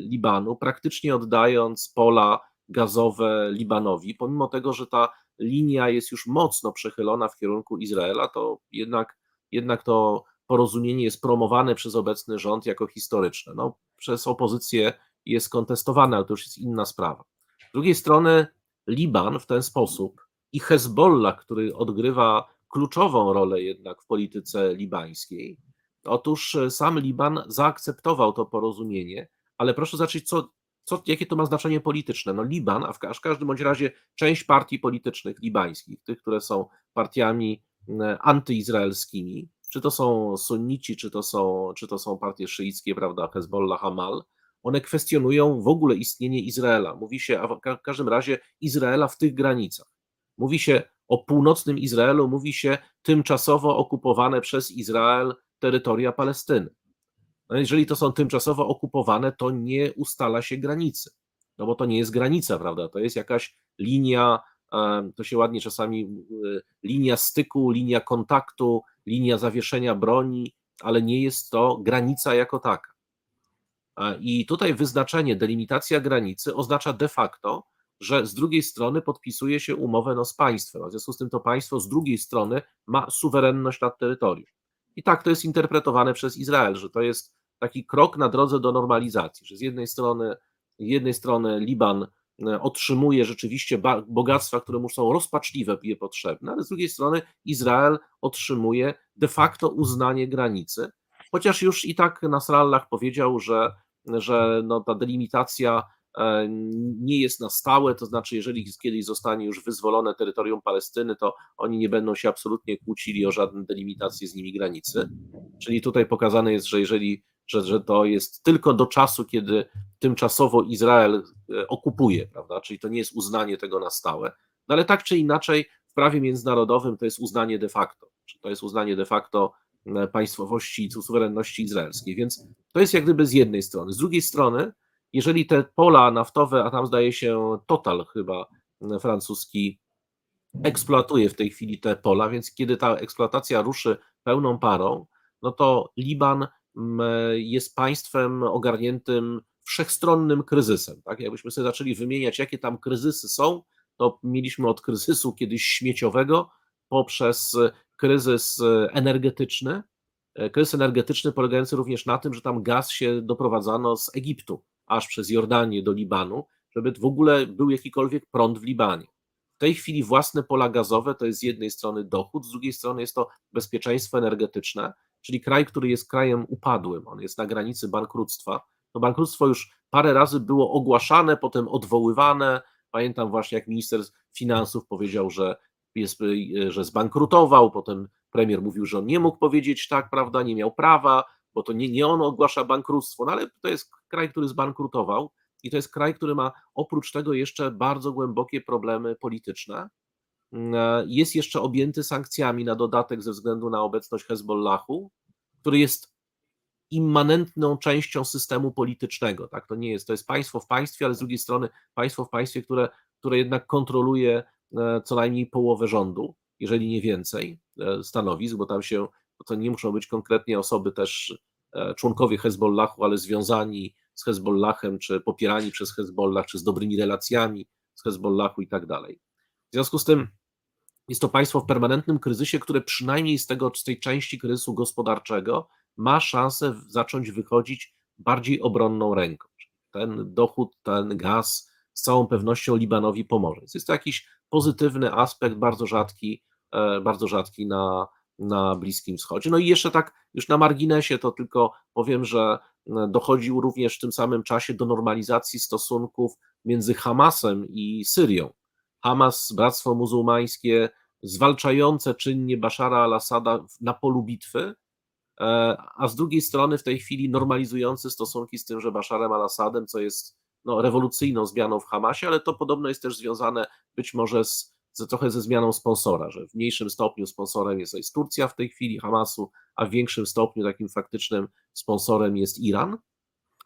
Libanu, praktycznie oddając pola gazowe Libanowi, pomimo tego, że ta linia jest już mocno przechylona w kierunku Izraela, to jednak, jednak to porozumienie jest promowane przez obecny rząd jako historyczne. No, przez opozycję jest kontestowane, ale to już jest inna sprawa. Z drugiej strony Liban w ten sposób i Hezbollah, który odgrywa kluczową rolę jednak w polityce libańskiej. Otóż e, sam Liban zaakceptował to porozumienie, ale proszę zobaczyć, co, co, jakie to ma znaczenie polityczne. No Liban, a w, każdym bądź razie część partii politycznych libańskich, tych, które są partiami antyizraelskimi, czy to są sunnici, czy to są, czy to są partie szyickie, prawda, Hezbollah, Hamal, one kwestionują w ogóle istnienie Izraela. Mówi się, a w każdym razie Izraela w tych granicach. Mówi się o północnym Izraelu, mówi się tymczasowo okupowane przez Izrael terytoria Palestyny. No jeżeli to są tymczasowo okupowane, to nie ustala się granicy. No bo to nie jest granica, prawda? To jest jakaś linia, to się ładnie czasami linia styku, linia kontaktu, linia zawieszenia broni, ale nie jest to granica jako taka. I tutaj wyznaczenie, delimitacja granicy oznacza de facto, że z drugiej strony podpisuje się umowę no, z państwem, a w związku z tym to państwo z drugiej strony ma suwerenność nad terytorium. I tak to jest interpretowane przez Izrael, że to jest taki krok na drodze do normalizacji, że z jednej strony, z jednej strony Liban e, otrzymuje rzeczywiście bogactwa, które mu są rozpaczliwe i potrzebne, ale z drugiej strony Izrael otrzymuje de facto uznanie granicy, chociaż już i tak Nasrallah powiedział, że że no, ta delimitacja nie jest na stałe, to znaczy, jeżeli kiedyś zostanie już wyzwolone terytorium Palestyny, to oni nie będą się absolutnie kłócili o żadne delimitacje z nimi granicy. Czyli tutaj pokazane jest, że jeżeli że, że to jest tylko do czasu, kiedy tymczasowo Izrael e, okupuje, prawda? Czyli to nie jest uznanie tego na stałe. No ale tak czy inaczej, w prawie międzynarodowym to jest uznanie de facto. To jest uznanie de facto E, państwowości i suwerenności izraelskiej. Więc to jest jak gdyby z jednej strony. Z drugiej strony, jeżeli te pola naftowe, a tam zdaje się Total chyba e, francuski eksploatuje w tej chwili te pola, więc kiedy ta eksploatacja ruszy pełną parą, no to Liban jest państwem ogarniętym wszechstronnym kryzysem. Tak? Jakbyśmy sobie zaczęli wymieniać, jakie tam kryzysy są, to mieliśmy od kryzysu kiedyś śmieciowego poprzez kryzys energetyczny. E, kryzys energetyczny polegający również na tym, że tam gaz się doprowadzano z Egiptu aż przez Jordanię do Libanu, żeby w ogóle był jakikolwiek prąd w Libanie. W tej chwili własne pola gazowe to jest z jednej strony dochód, z drugiej strony jest to bezpieczeństwo energetyczne, czyli kraj, który jest krajem upadłym, on jest na granicy bankructwa. To bankructwo już parę razy było ogłaszane, potem odwoływane. Pamiętam właśnie, jak minister finansów powiedział, że jest, że zbankrutował, potem premier mówił, że on nie mógł powiedzieć tak, prawda, nie miał prawa, bo to nie, nie on ogłasza bankructwo, no ale to jest kraj, który zbankrutował i to jest kraj, który ma oprócz tego jeszcze bardzo głębokie problemy polityczne. E, jest jeszcze objęty sankcjami na dodatek ze względu na obecność Hezbollahu, który jest immanentną częścią systemu politycznego. Tak? To nie jest, to jest państwo w państwie, ale z drugiej strony państwo w państwie, które, które jednak kontroluje E, co najmniej połowę rządu, jeżeli nie więcej e, stanowisk, bo tam się, to nie muszą być konkretnie osoby też e, członkowie Hezbollahu, ale związani z Hezbollahem, czy popierani przez Hezbollah, czy z dobrymi relacjami z Hezbollahu i tak dalej. W związku z tym jest to państwo w permanentnym kryzysie, które przynajmniej z, tego, z tej części kryzysu gospodarczego ma szansę zacząć wychodzić bardziej obronną ręką. Ten dochód, ten gaz z całą pewnością Libanowi pomoże. Jest to jakiś pozytywny aspekt, bardzo rzadki e, bardzo rzadki na, na Bliskim Wschodzie. No i jeszcze tak już na marginesie to tylko powiem, że e, dochodził również w tym samym czasie do normalizacji stosunków między Hamasem i Syrią. Hamas, Bractwo Muzułmańskie, zwalczające czynnie Bashara al-Assada na polu bitwy, e, a z drugiej strony w tej chwili normalizujący stosunki z tym, że Basharem al-Assadem, co jest no, rewolucyjną zmianą w Hamasie, ale to podobno jest też związane być może z, z, trochę ze zmianą sponsora, że w mniejszym stopniu sponsorem jest, jest Turcja w tej chwili Hamasu, a w większym stopniu takim faktycznym sponsorem jest Iran.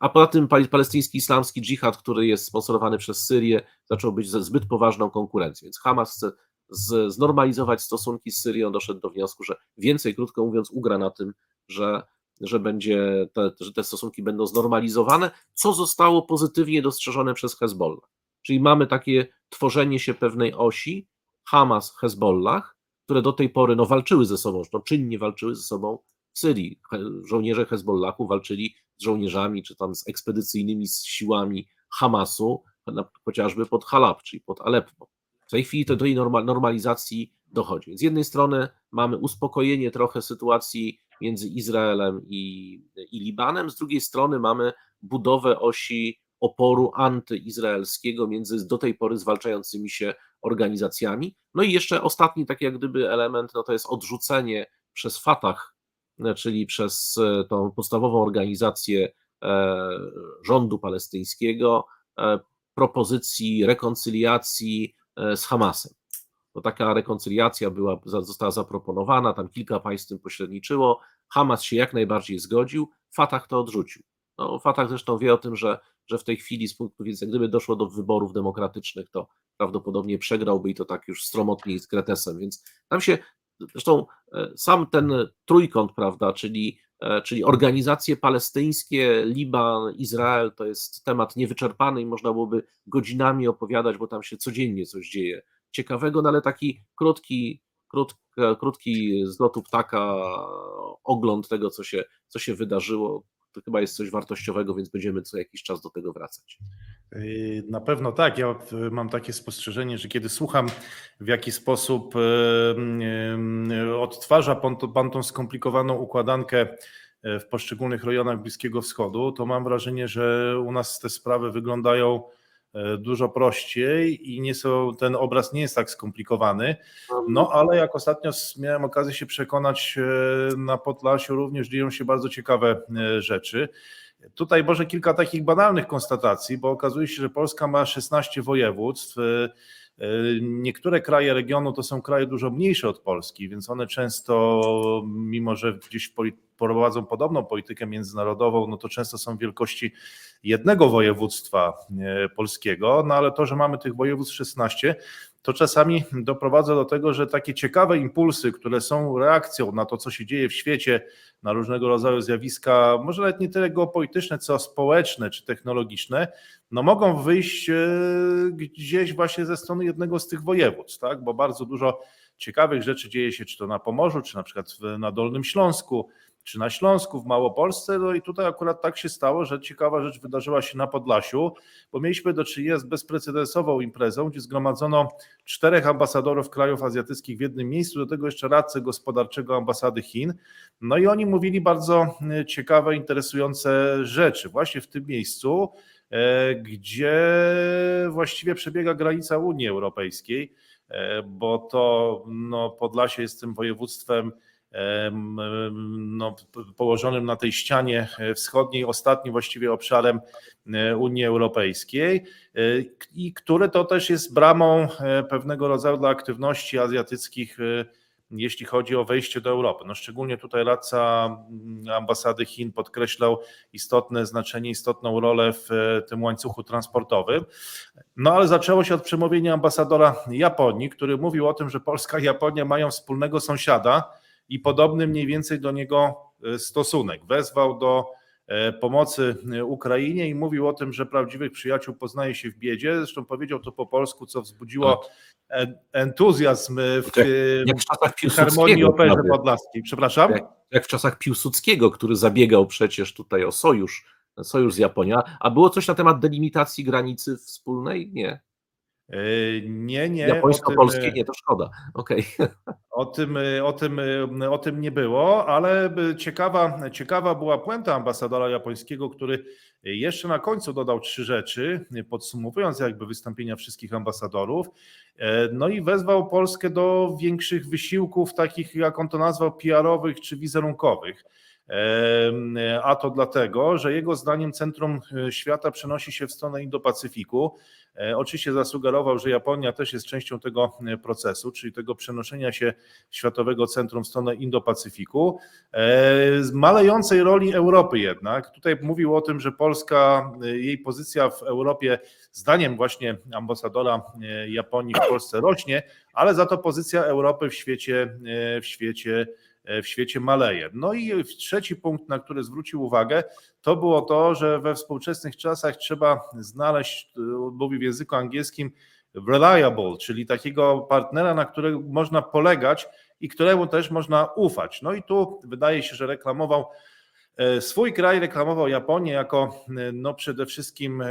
A poza tym palestyński islamski dżihad, który jest sponsorowany przez Syrię, zaczął być zbyt poważną konkurencją. Więc Hamas chce z, znormalizować stosunki z Syrią, doszedł do wniosku, że więcej, krótko mówiąc, ugra na tym, że, że, będzie te, że te stosunki będą znormalizowane, co zostało pozytywnie dostrzeżone przez Hezbollah. Czyli mamy takie tworzenie się pewnej osi Hamas, Hezbollah, które do tej pory no, walczyły ze sobą, no, czynnie walczyły ze sobą w Syrii. Żołnierze Hezbollahu walczyli z żołnierzami, czy tam z ekspedycyjnymi siłami Hamasu, chociażby pod Halab, czyli pod Aleppo. W tej chwili to do tej normalizacji dochodzi. Z jednej strony mamy uspokojenie trochę sytuacji między Izraelem i, i Libanem, z drugiej strony mamy budowę osi oporu antyizraelskiego między do tej pory zwalczającymi się organizacjami. No i jeszcze ostatni taki jak gdyby element, no to jest odrzucenie przez Fatah, czyli przez tą podstawową organizację rządu palestyńskiego, propozycji rekoncyliacji z Hamasem. Bo taka rekoncyliacja była, została zaproponowana, tam kilka państw tym pośredniczyło. Hamas się jak najbardziej zgodził, Fatah to odrzucił. No, Fatah zresztą wie o tym, że, że w tej chwili z punktu widzenia, gdyby doszło do wyborów demokratycznych, to prawdopodobnie przegrałby i to tak już stromotnie z Kretesem, więc tam się, zresztą sam ten trójkąt, prawda, czyli, czyli organizacje palestyńskie, Liban, Izrael, to jest temat niewyczerpany i można byłoby godzinami opowiadać, bo tam się codziennie coś dzieje ciekawego, no ale taki krótki, krótki, krótki z lotu ptaka ogląd tego, co się, co się wydarzyło, to chyba jest coś wartościowego, więc będziemy co jakiś czas do tego wracać. Yy, Na pewno tak. Ja mam takie spostrzeżenie, że kiedy słucham, w jaki sposób yy, yy, odtwarza pan, pan tą skomplikowaną układankę w poszczególnych rejonach Bliskiego Wschodu, to mam wrażenie, że u nas te sprawy wyglądają dużo prościej i nie są, ten obraz nie jest tak skomplikowany. No ale jak ostatnio miałem okazję się przekonać, e, na Podlasiu również dzieją się bardzo ciekawe e, rzeczy. Tutaj może kilka takich banalnych konstatacji, bo okazuje się, że Polska ma 16 województw. Niektóre kraje regionu to są kraje dużo mniejsze od Polski, więc one często, mimo że gdzieś prowadzą podobną politykę międzynarodową, no to często są wielkości jednego województwa e, polskiego, no ale to, że mamy tych województw 16, to czasami doprowadza do tego, że takie ciekawe impulsy, które są reakcją na to, co się dzieje w świecie, na różnego rodzaju zjawiska, może nawet nie tyle geopolityczne, co społeczne czy technologiczne, no mogą wyjść e, gdzieś właśnie ze strony jednego z tych województw, tak? bo bardzo dużo ciekawych rzeczy dzieje się, czy to na Pomorzu, czy na przykład na Dolnym Śląsku, czy na Śląsku, w Małopolsce. No i tutaj akurat tak się stało, że ciekawa rzecz wydarzyła się na Podlasiu, bo mieliśmy do czynienia z bezprecedensową imprezą, gdzie zgromadzono czterech ambasadorów krajów azjatyckich w jednym miejscu, do tego jeszcze radcę gospodarczego ambasady Chin. No i oni mówili bardzo e, ciekawe, interesujące rzeczy właśnie w tym miejscu, e, gdzie właściwie przebiega granica Unii Europejskiej, e, bo to no, Podlasie jest tym województwem em, no, położonym na tej ścianie wschodniej, ostatnim właściwie obszarem e, Unii Europejskiej e, i które to też jest bramą e, pewnego rodzaju dla aktywności azjatyckich, jeśli chodzi o wejście do Europy. No szczególnie tutaj radca mm, ambasady Chin podkreślał istotne znaczenie, istotną rolę w tym łańcuchu transportowym. No ale zaczęło się od przemówienia ambasadora Japonii, który mówił o tym, że Polska i Japonia mają wspólnego sąsiada i podobny mniej więcej do niego e, stosunek. Wezwał do e, pomocy e, Ukrainie i mówił o tym, że prawdziwych przyjaciół poznaje się w biedzie. Zresztą powiedział to po polsku, co wzbudziło en- entuzjazm w Jak w Harmonii. Operze. Podlaskiej. Przepraszam? Jak, jak w czasach Piłsudskiego, który zabiegał przecież tutaj o sojusz, sojusz z Japonią. A było coś na temat delimitacji granicy wspólnej? Nie. Yy, Nie, nie. Japońsko-polskie tym, nie, to szkoda. Okej. O tym, y, o, tym, y, o tym nie było, ale y, ciekawa, ciekawa była puenta ambasadora japońskiego, który jeszcze na końcu dodał trzy rzeczy, podsumowując jakby wystąpienia wszystkich ambasadorów. E, No i wezwał Polskę do większych wysiłków, takich jak on to nazwał, PR-owych czy wizerunkowych. A to dlatego, że jego zdaniem centrum świata przenosi się w stronę Indo-Pacyfiku. E, Oczywiście zasugerował, że Japonia też jest częścią tego e, procesu, czyli tego przenoszenia się światowego centrum w stronę Indo-Pacyfiku. E, Z malejącej roli Europy jednak. Tutaj mówił o tym, że Polska, jej pozycja w Europie, zdaniem właśnie ambasadora Japonii w Polsce rośnie, ale za to pozycja Europy w świecie, w świecie w świecie maleje. No i trzeci punkt, na który zwrócił uwagę, to było to, że we współczesnych czasach trzeba znaleźć, e, mówi w języku angielskim, reliable, czyli takiego partnera, na którego można polegać i któremu też można ufać. No i tu wydaje się, że reklamował e, swój kraj, reklamował Japonię jako e, no przede wszystkim e,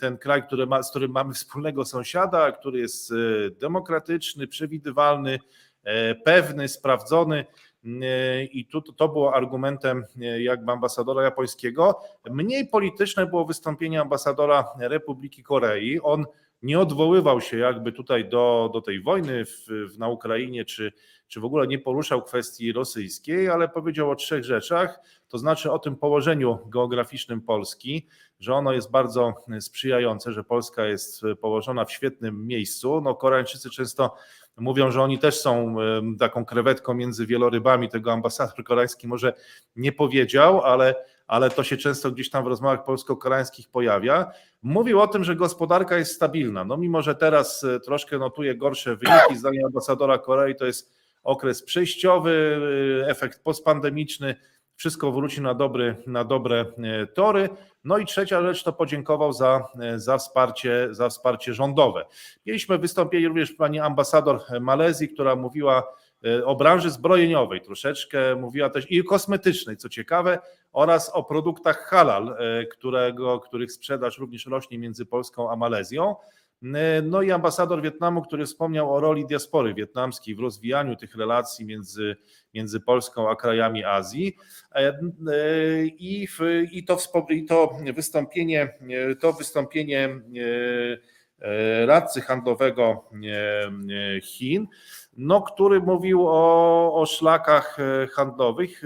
ten kraj, który ma, z którym mamy wspólnego sąsiada, który jest e, demokratyczny, przewidywalny, e, pewny, sprawdzony. E, I tu to było argumentem e, jakby ambasadora japońskiego. Mniej polityczne było wystąpienie ambasadora Republiki Korei. On nie odwoływał się jakby tutaj do, do tej wojny w, w, na Ukrainie, czy, czy w ogóle nie poruszał kwestii rosyjskiej, ale powiedział o trzech rzeczach, to znaczy o tym położeniu geograficznym Polski, że ono jest bardzo sprzyjające, że Polska jest położona w świetnym miejscu. No, Koreańczycy często mówią, że oni też są taką krewetką między wielorybami. Tego ambasador koreański może nie powiedział, ale, ale to się często gdzieś tam w rozmowach polsko-koreańskich pojawia. Mówił o tym, że gospodarka jest stabilna. No mimo, że teraz e, troszkę notuje gorsze wyniki, zdaniem ambasadora Korei to jest okres przejściowy, e, efekt postpandemiczny, wszystko wróci na, dobry, na dobre e, tory. No i trzecia rzecz to podziękował za, e, za, wsparcie, za wsparcie rządowe. Mieliśmy wystąpienie również pani ambasador Malezji, która mówiła e, o branży zbrojeniowej troszeczkę, mówiła też i kosmetycznej, co ciekawe, oraz o produktach halal, którego, których sprzedaż również rośnie między Polską a Malezją. E, No i ambasador Wietnamu, który wspomniał o roli diaspory wietnamskiej w rozwijaniu tych relacji między, między Polską a krajami Azji. E, e, I, w, i, to, i to wystąpienie, to wystąpienie radcy handlowego Chin, no, który mówił o, o szlakach handlowych,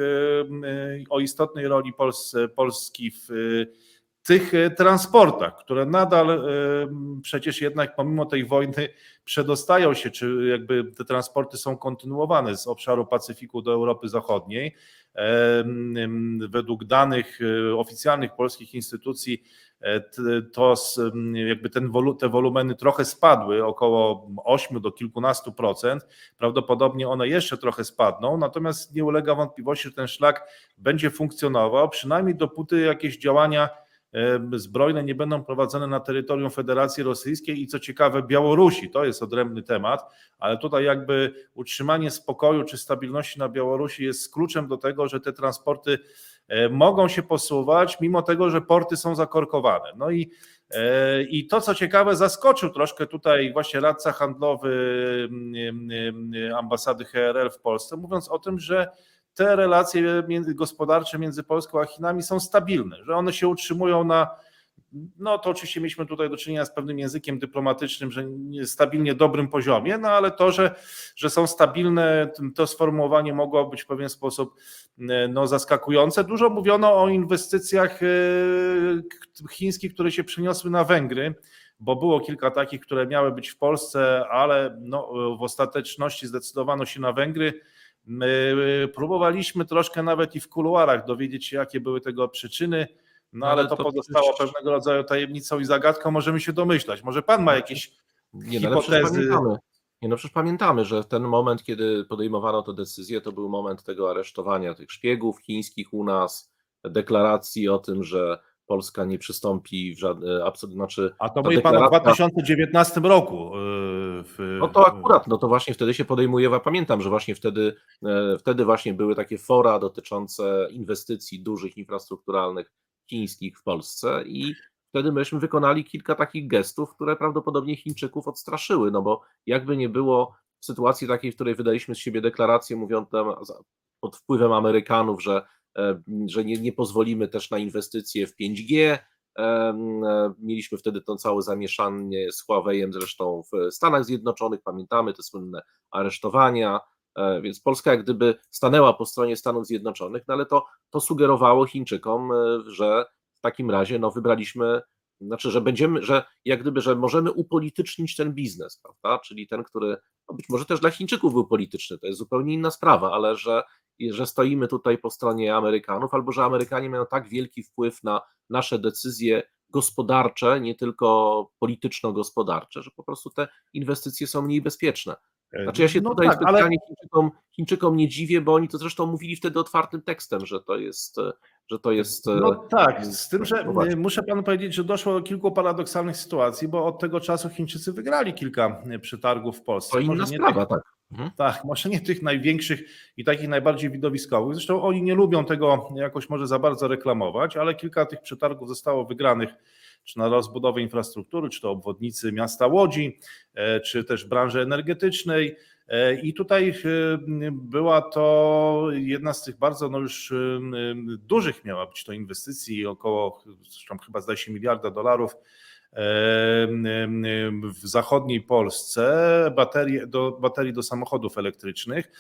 o istotnej roli Pols, Polski w tych e, transportach, które nadal e, przecież jednak pomimo tej wojny przedostają się, czy jakby te transporty są kontynuowane z obszaru Pacyfiku do Europy Zachodniej. E, Według danych oficjalnych polskich instytucji to jakby ten te wolumeny trochę spadły, około 8 do kilkunastu procent. Prawdopodobnie one jeszcze trochę spadną, natomiast nie ulega wątpliwości, że ten szlak będzie funkcjonował, przynajmniej dopóty jakieś działania zbrojne nie będą prowadzone na terytorium Federacji Rosyjskiej i co ciekawe Białorusi. To jest odrębny temat, ale tutaj jakby utrzymanie spokoju czy stabilności na Białorusi jest kluczem do tego, że te transporty e, mogą się posuwać, mimo tego, że porty są zakorkowane. No i, e, i to, co ciekawe, zaskoczył troszkę tutaj właśnie radca handlowy mm, mm, ambasady HRL w Polsce, mówiąc o tym, że te relacje gospodarcze między Polską a Chinami są stabilne, że one się utrzymują na, no to oczywiście mieliśmy tutaj do czynienia z pewnym językiem dyplomatycznym, że nie- stabilnie dobrym poziomie, no ale to, że, że są stabilne, to sformułowanie mogło być w pewien sposób e, no, zaskakujące. Dużo mówiono o inwestycjach e, chińskich, które się przeniosły na Węgry, bo było kilka takich, które miały być w Polsce, ale no, w ostateczności zdecydowano się na Węgry. My próbowaliśmy troszkę nawet i w kuluarach dowiedzieć się, jakie były tego przyczyny, no ale, Ale to, to pozostało pewnego rodzaju tajemnicą i zagadką, możemy się domyślać. Może pan ma jakieś Nie, no, hipotezy? nie, no przecież pamiętamy, że ten moment, kiedy podejmowano tę decyzję, to był moment tego aresztowania tych szpiegów chińskich u nas, deklaracji o tym, że Polska nie przystąpi w żadne, absolutnie, znaczy A to mówi pan o deklaracja- 2019 roku. yy, W, No to akurat, no to właśnie wtedy się podejmuje, pamiętam, że właśnie wtedy, e, wtedy właśnie były takie fora dotyczące inwestycji dużych infrastrukturalnych chińskich w Polsce i wtedy myśmy wykonali kilka takich gestów, które prawdopodobnie Chińczyków odstraszyły, no bo jakby nie było w sytuacji takiej, w której wydaliśmy z siebie deklarację, mówiąc pod wpływem Amerykanów, że, e, że nie, nie pozwolimy też na inwestycje w 5G. em, e, Mieliśmy wtedy to całe zamieszanie z Huawei'em zresztą w Stanach Zjednoczonych, pamiętamy te słynne aresztowania, e, więc Polska jak gdyby stanęła po stronie Stanów Zjednoczonych, no ale to, to sugerowało Chińczykom, e, że w takim razie no, wybraliśmy, znaczy, że będziemy, że jak gdyby, że możemy upolitycznić ten biznes, prawda? Czyli ten, który no być może też dla Chińczyków był polityczny, to jest zupełnie inna sprawa, ale że, że stoimy tutaj po stronie Amerykanów, albo że Amerykanie mają tak wielki wpływ na nasze decyzje gospodarcze, nie tylko polityczno-gospodarcze, że po prostu te inwestycje są mniej bezpieczne. Znaczy ja się No tutaj tak, ale- specjalnie Chińczykom, Chińczykom nie dziwię, bo oni to zresztą mówili wtedy otwartym tekstem, że to jest, e, że to jest. e, No tak, z tym, że y, muszę panu powiedzieć, że doszło do kilku paradoksalnych sytuacji, bo od tego czasu Chińczycy wygrali kilka y, przetargów w Polsce. To inna Może nie sprawa, tych, tak. Mhm. tak, może nie tych największych i takich najbardziej widowiskowych. Zresztą oni nie lubią tego jakoś może za bardzo reklamować, ale kilka tych przetargów zostało wygranych czy na rozbudowę infrastruktury, czy to obwodnicy miasta Łodzi, e, czy też branży energetycznej. E, I tutaj e, była to jedna z tych bardzo no już e, dużych miała być to inwestycji, około zresztą chyba zdaje się miliarda dolarów w zachodniej Polsce baterii do, baterii do samochodów elektrycznych,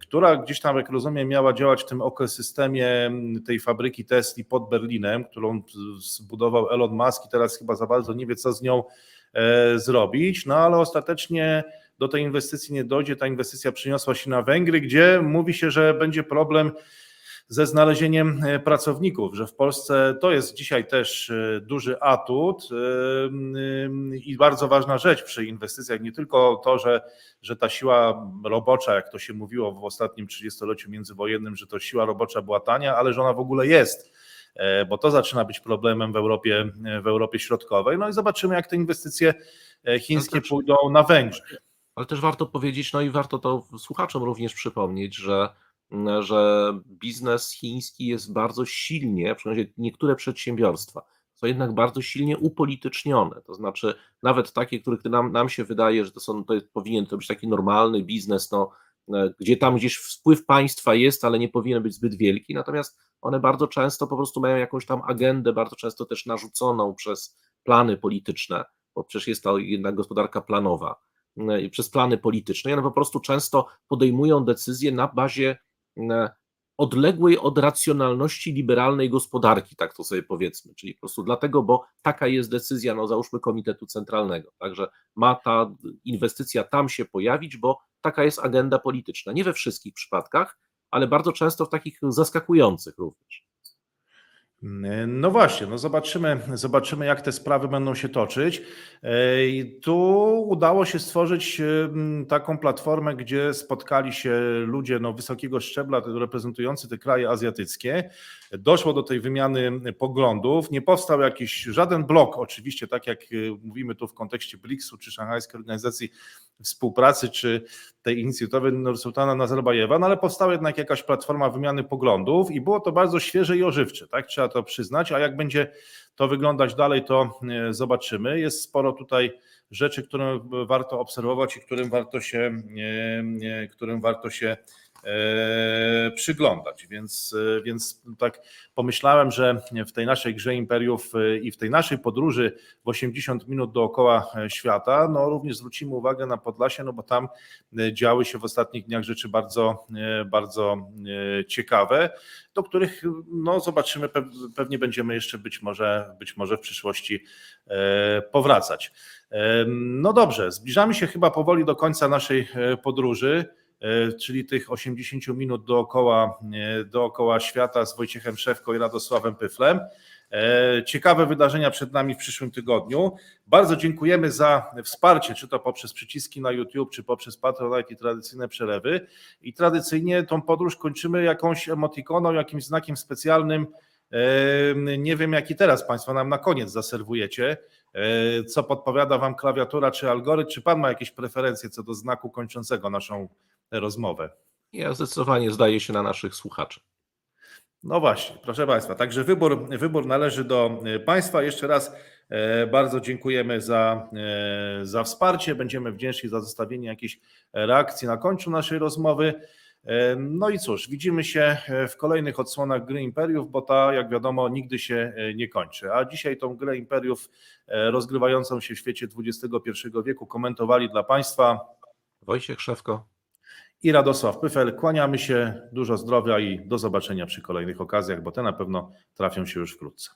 która gdzieś tam, jak rozumiem, miała działać w tym ekosystemie tej fabryki Tesli pod Berlinem, którą zbudował Elon Musk i teraz chyba za bardzo nie wie, co z nią zrobić, no ale ostatecznie do tej inwestycji nie dojdzie. Ta inwestycja przyniosła się na Węgry, gdzie mówi się, że będzie problem ze znalezieniem e, pracowników, że w Polsce to jest dzisiaj też e, duży atut e, i bardzo ważna rzecz przy inwestycjach. Nie tylko to, że, że ta siła robocza, jak to się mówiło w ostatnim trzydziestoleciu międzywojennym, że to siła robocza była tania, ale że ona w ogóle jest bo to zaczyna być problemem w Europie, w Europie Środkowej. No i zobaczymy, jak te inwestycje chińskie też- pójdą na Węgrzech. Ale też warto powiedzieć, no i warto to słuchaczom również przypomnieć, że, że biznes chiński jest bardzo silnie, przynajmniej niektóre przedsiębiorstwa są jednak bardzo silnie upolitycznione. To znaczy, nawet takie, których nam, nam się wydaje, że to, są, to jest, powinien to być taki normalny biznes, no, e, gdzie tam gdzieś wpływ państwa jest, ale nie powinien być zbyt wielki. Natomiast one bardzo często po prostu mają jakąś tam agendę, bardzo często też narzuconą przez plany polityczne, bo przecież jest to jednak gospodarka planowa przez plany polityczne. One po prostu często podejmują decyzje na bazie e, odległej od racjonalności liberalnej gospodarki, tak to sobie powiedzmy. Czyli po prostu dlatego, bo taka jest decyzja, no załóżmy Komitetu Centralnego, także ma ta inwestycja tam się pojawić, bo taka jest agenda polityczna. Nie we wszystkich przypadkach, ale bardzo często w takich zaskakujących również. No właśnie, no zobaczymy, zobaczymy, jak te sprawy będą się toczyć. E, Tu udało się stworzyć em, taką platformę, gdzie spotkali się ludzie no, wysokiego szczebla reprezentujący te kraje azjatyckie. Doszło do tej wymiany poglądów. Nie powstał jakiś żaden blok, oczywiście, tak jak e, mówimy tu w kontekście BRICS-u czy Szanghajskiej Organizacji Współpracy, czy tej inicjatywy Nursultana Nazarbajewa, no ale powstała jednak jakaś platforma wymiany poglądów i było to bardzo świeże i ożywcze, tak? Trzeba to przyznać, a jak będzie to wyglądać dalej, to e, zobaczymy. Jest sporo tutaj rzeczy, które warto obserwować i którym warto się, e, e, którym warto się przyglądać. Więc, e, więc tak pomyślałem, że w tej naszej grze imperiów e, i w tej naszej podróży w 80 minut dookoła e, świata, no również zwrócimy uwagę na Podlasie, no bo tam e, działy się w ostatnich dniach rzeczy bardzo, e, bardzo e, ciekawe, do których no zobaczymy, pew- pewnie będziemy jeszcze być może, być może w przyszłości e, powracać. E, No dobrze, zbliżamy się chyba powoli do końca naszej e, podróży, e, czyli tych 80 minut dookoła, e, dookoła świata z Wojciechem Szewko i Radosławem Pyflem. E, Ciekawe wydarzenia przed nami w przyszłym tygodniu. Bardzo dziękujemy za wsparcie, czy to poprzez przyciski na YouTube, czy poprzez Patronite i tradycyjne przelewy. I tradycyjnie tą podróż kończymy jakąś emotikoną, jakimś znakiem specjalnym. E, Nie wiem, jaki teraz Państwo nam na koniec zaserwujecie. E, Co podpowiada Wam klawiatura czy algorytm? Czy Pan ma jakieś preferencje co do znaku kończącego naszą rozmowę? Ja zdecydowanie zdaję się na naszych słuchaczy. No właśnie, proszę Państwa, także wybór, wybór należy do y, Państwa. Jeszcze raz E, Bardzo dziękujemy za, e, za wsparcie. Będziemy wdzięczni za zostawienie jakiejś reakcji na końcu naszej rozmowy. E, No i cóż, widzimy się e, w kolejnych odsłonach gry Imperiów, bo ta, jak wiadomo, nigdy się e, nie kończy. A dzisiaj tą grę Imperiów e, rozgrywającą się w świecie XXI wieku komentowali dla Państwa Wojciech Szewko. I Radosław Pyfel. Kłaniamy się, dużo zdrowia i do zobaczenia przy kolejnych okazjach, bo te na pewno trafią się już wkrótce.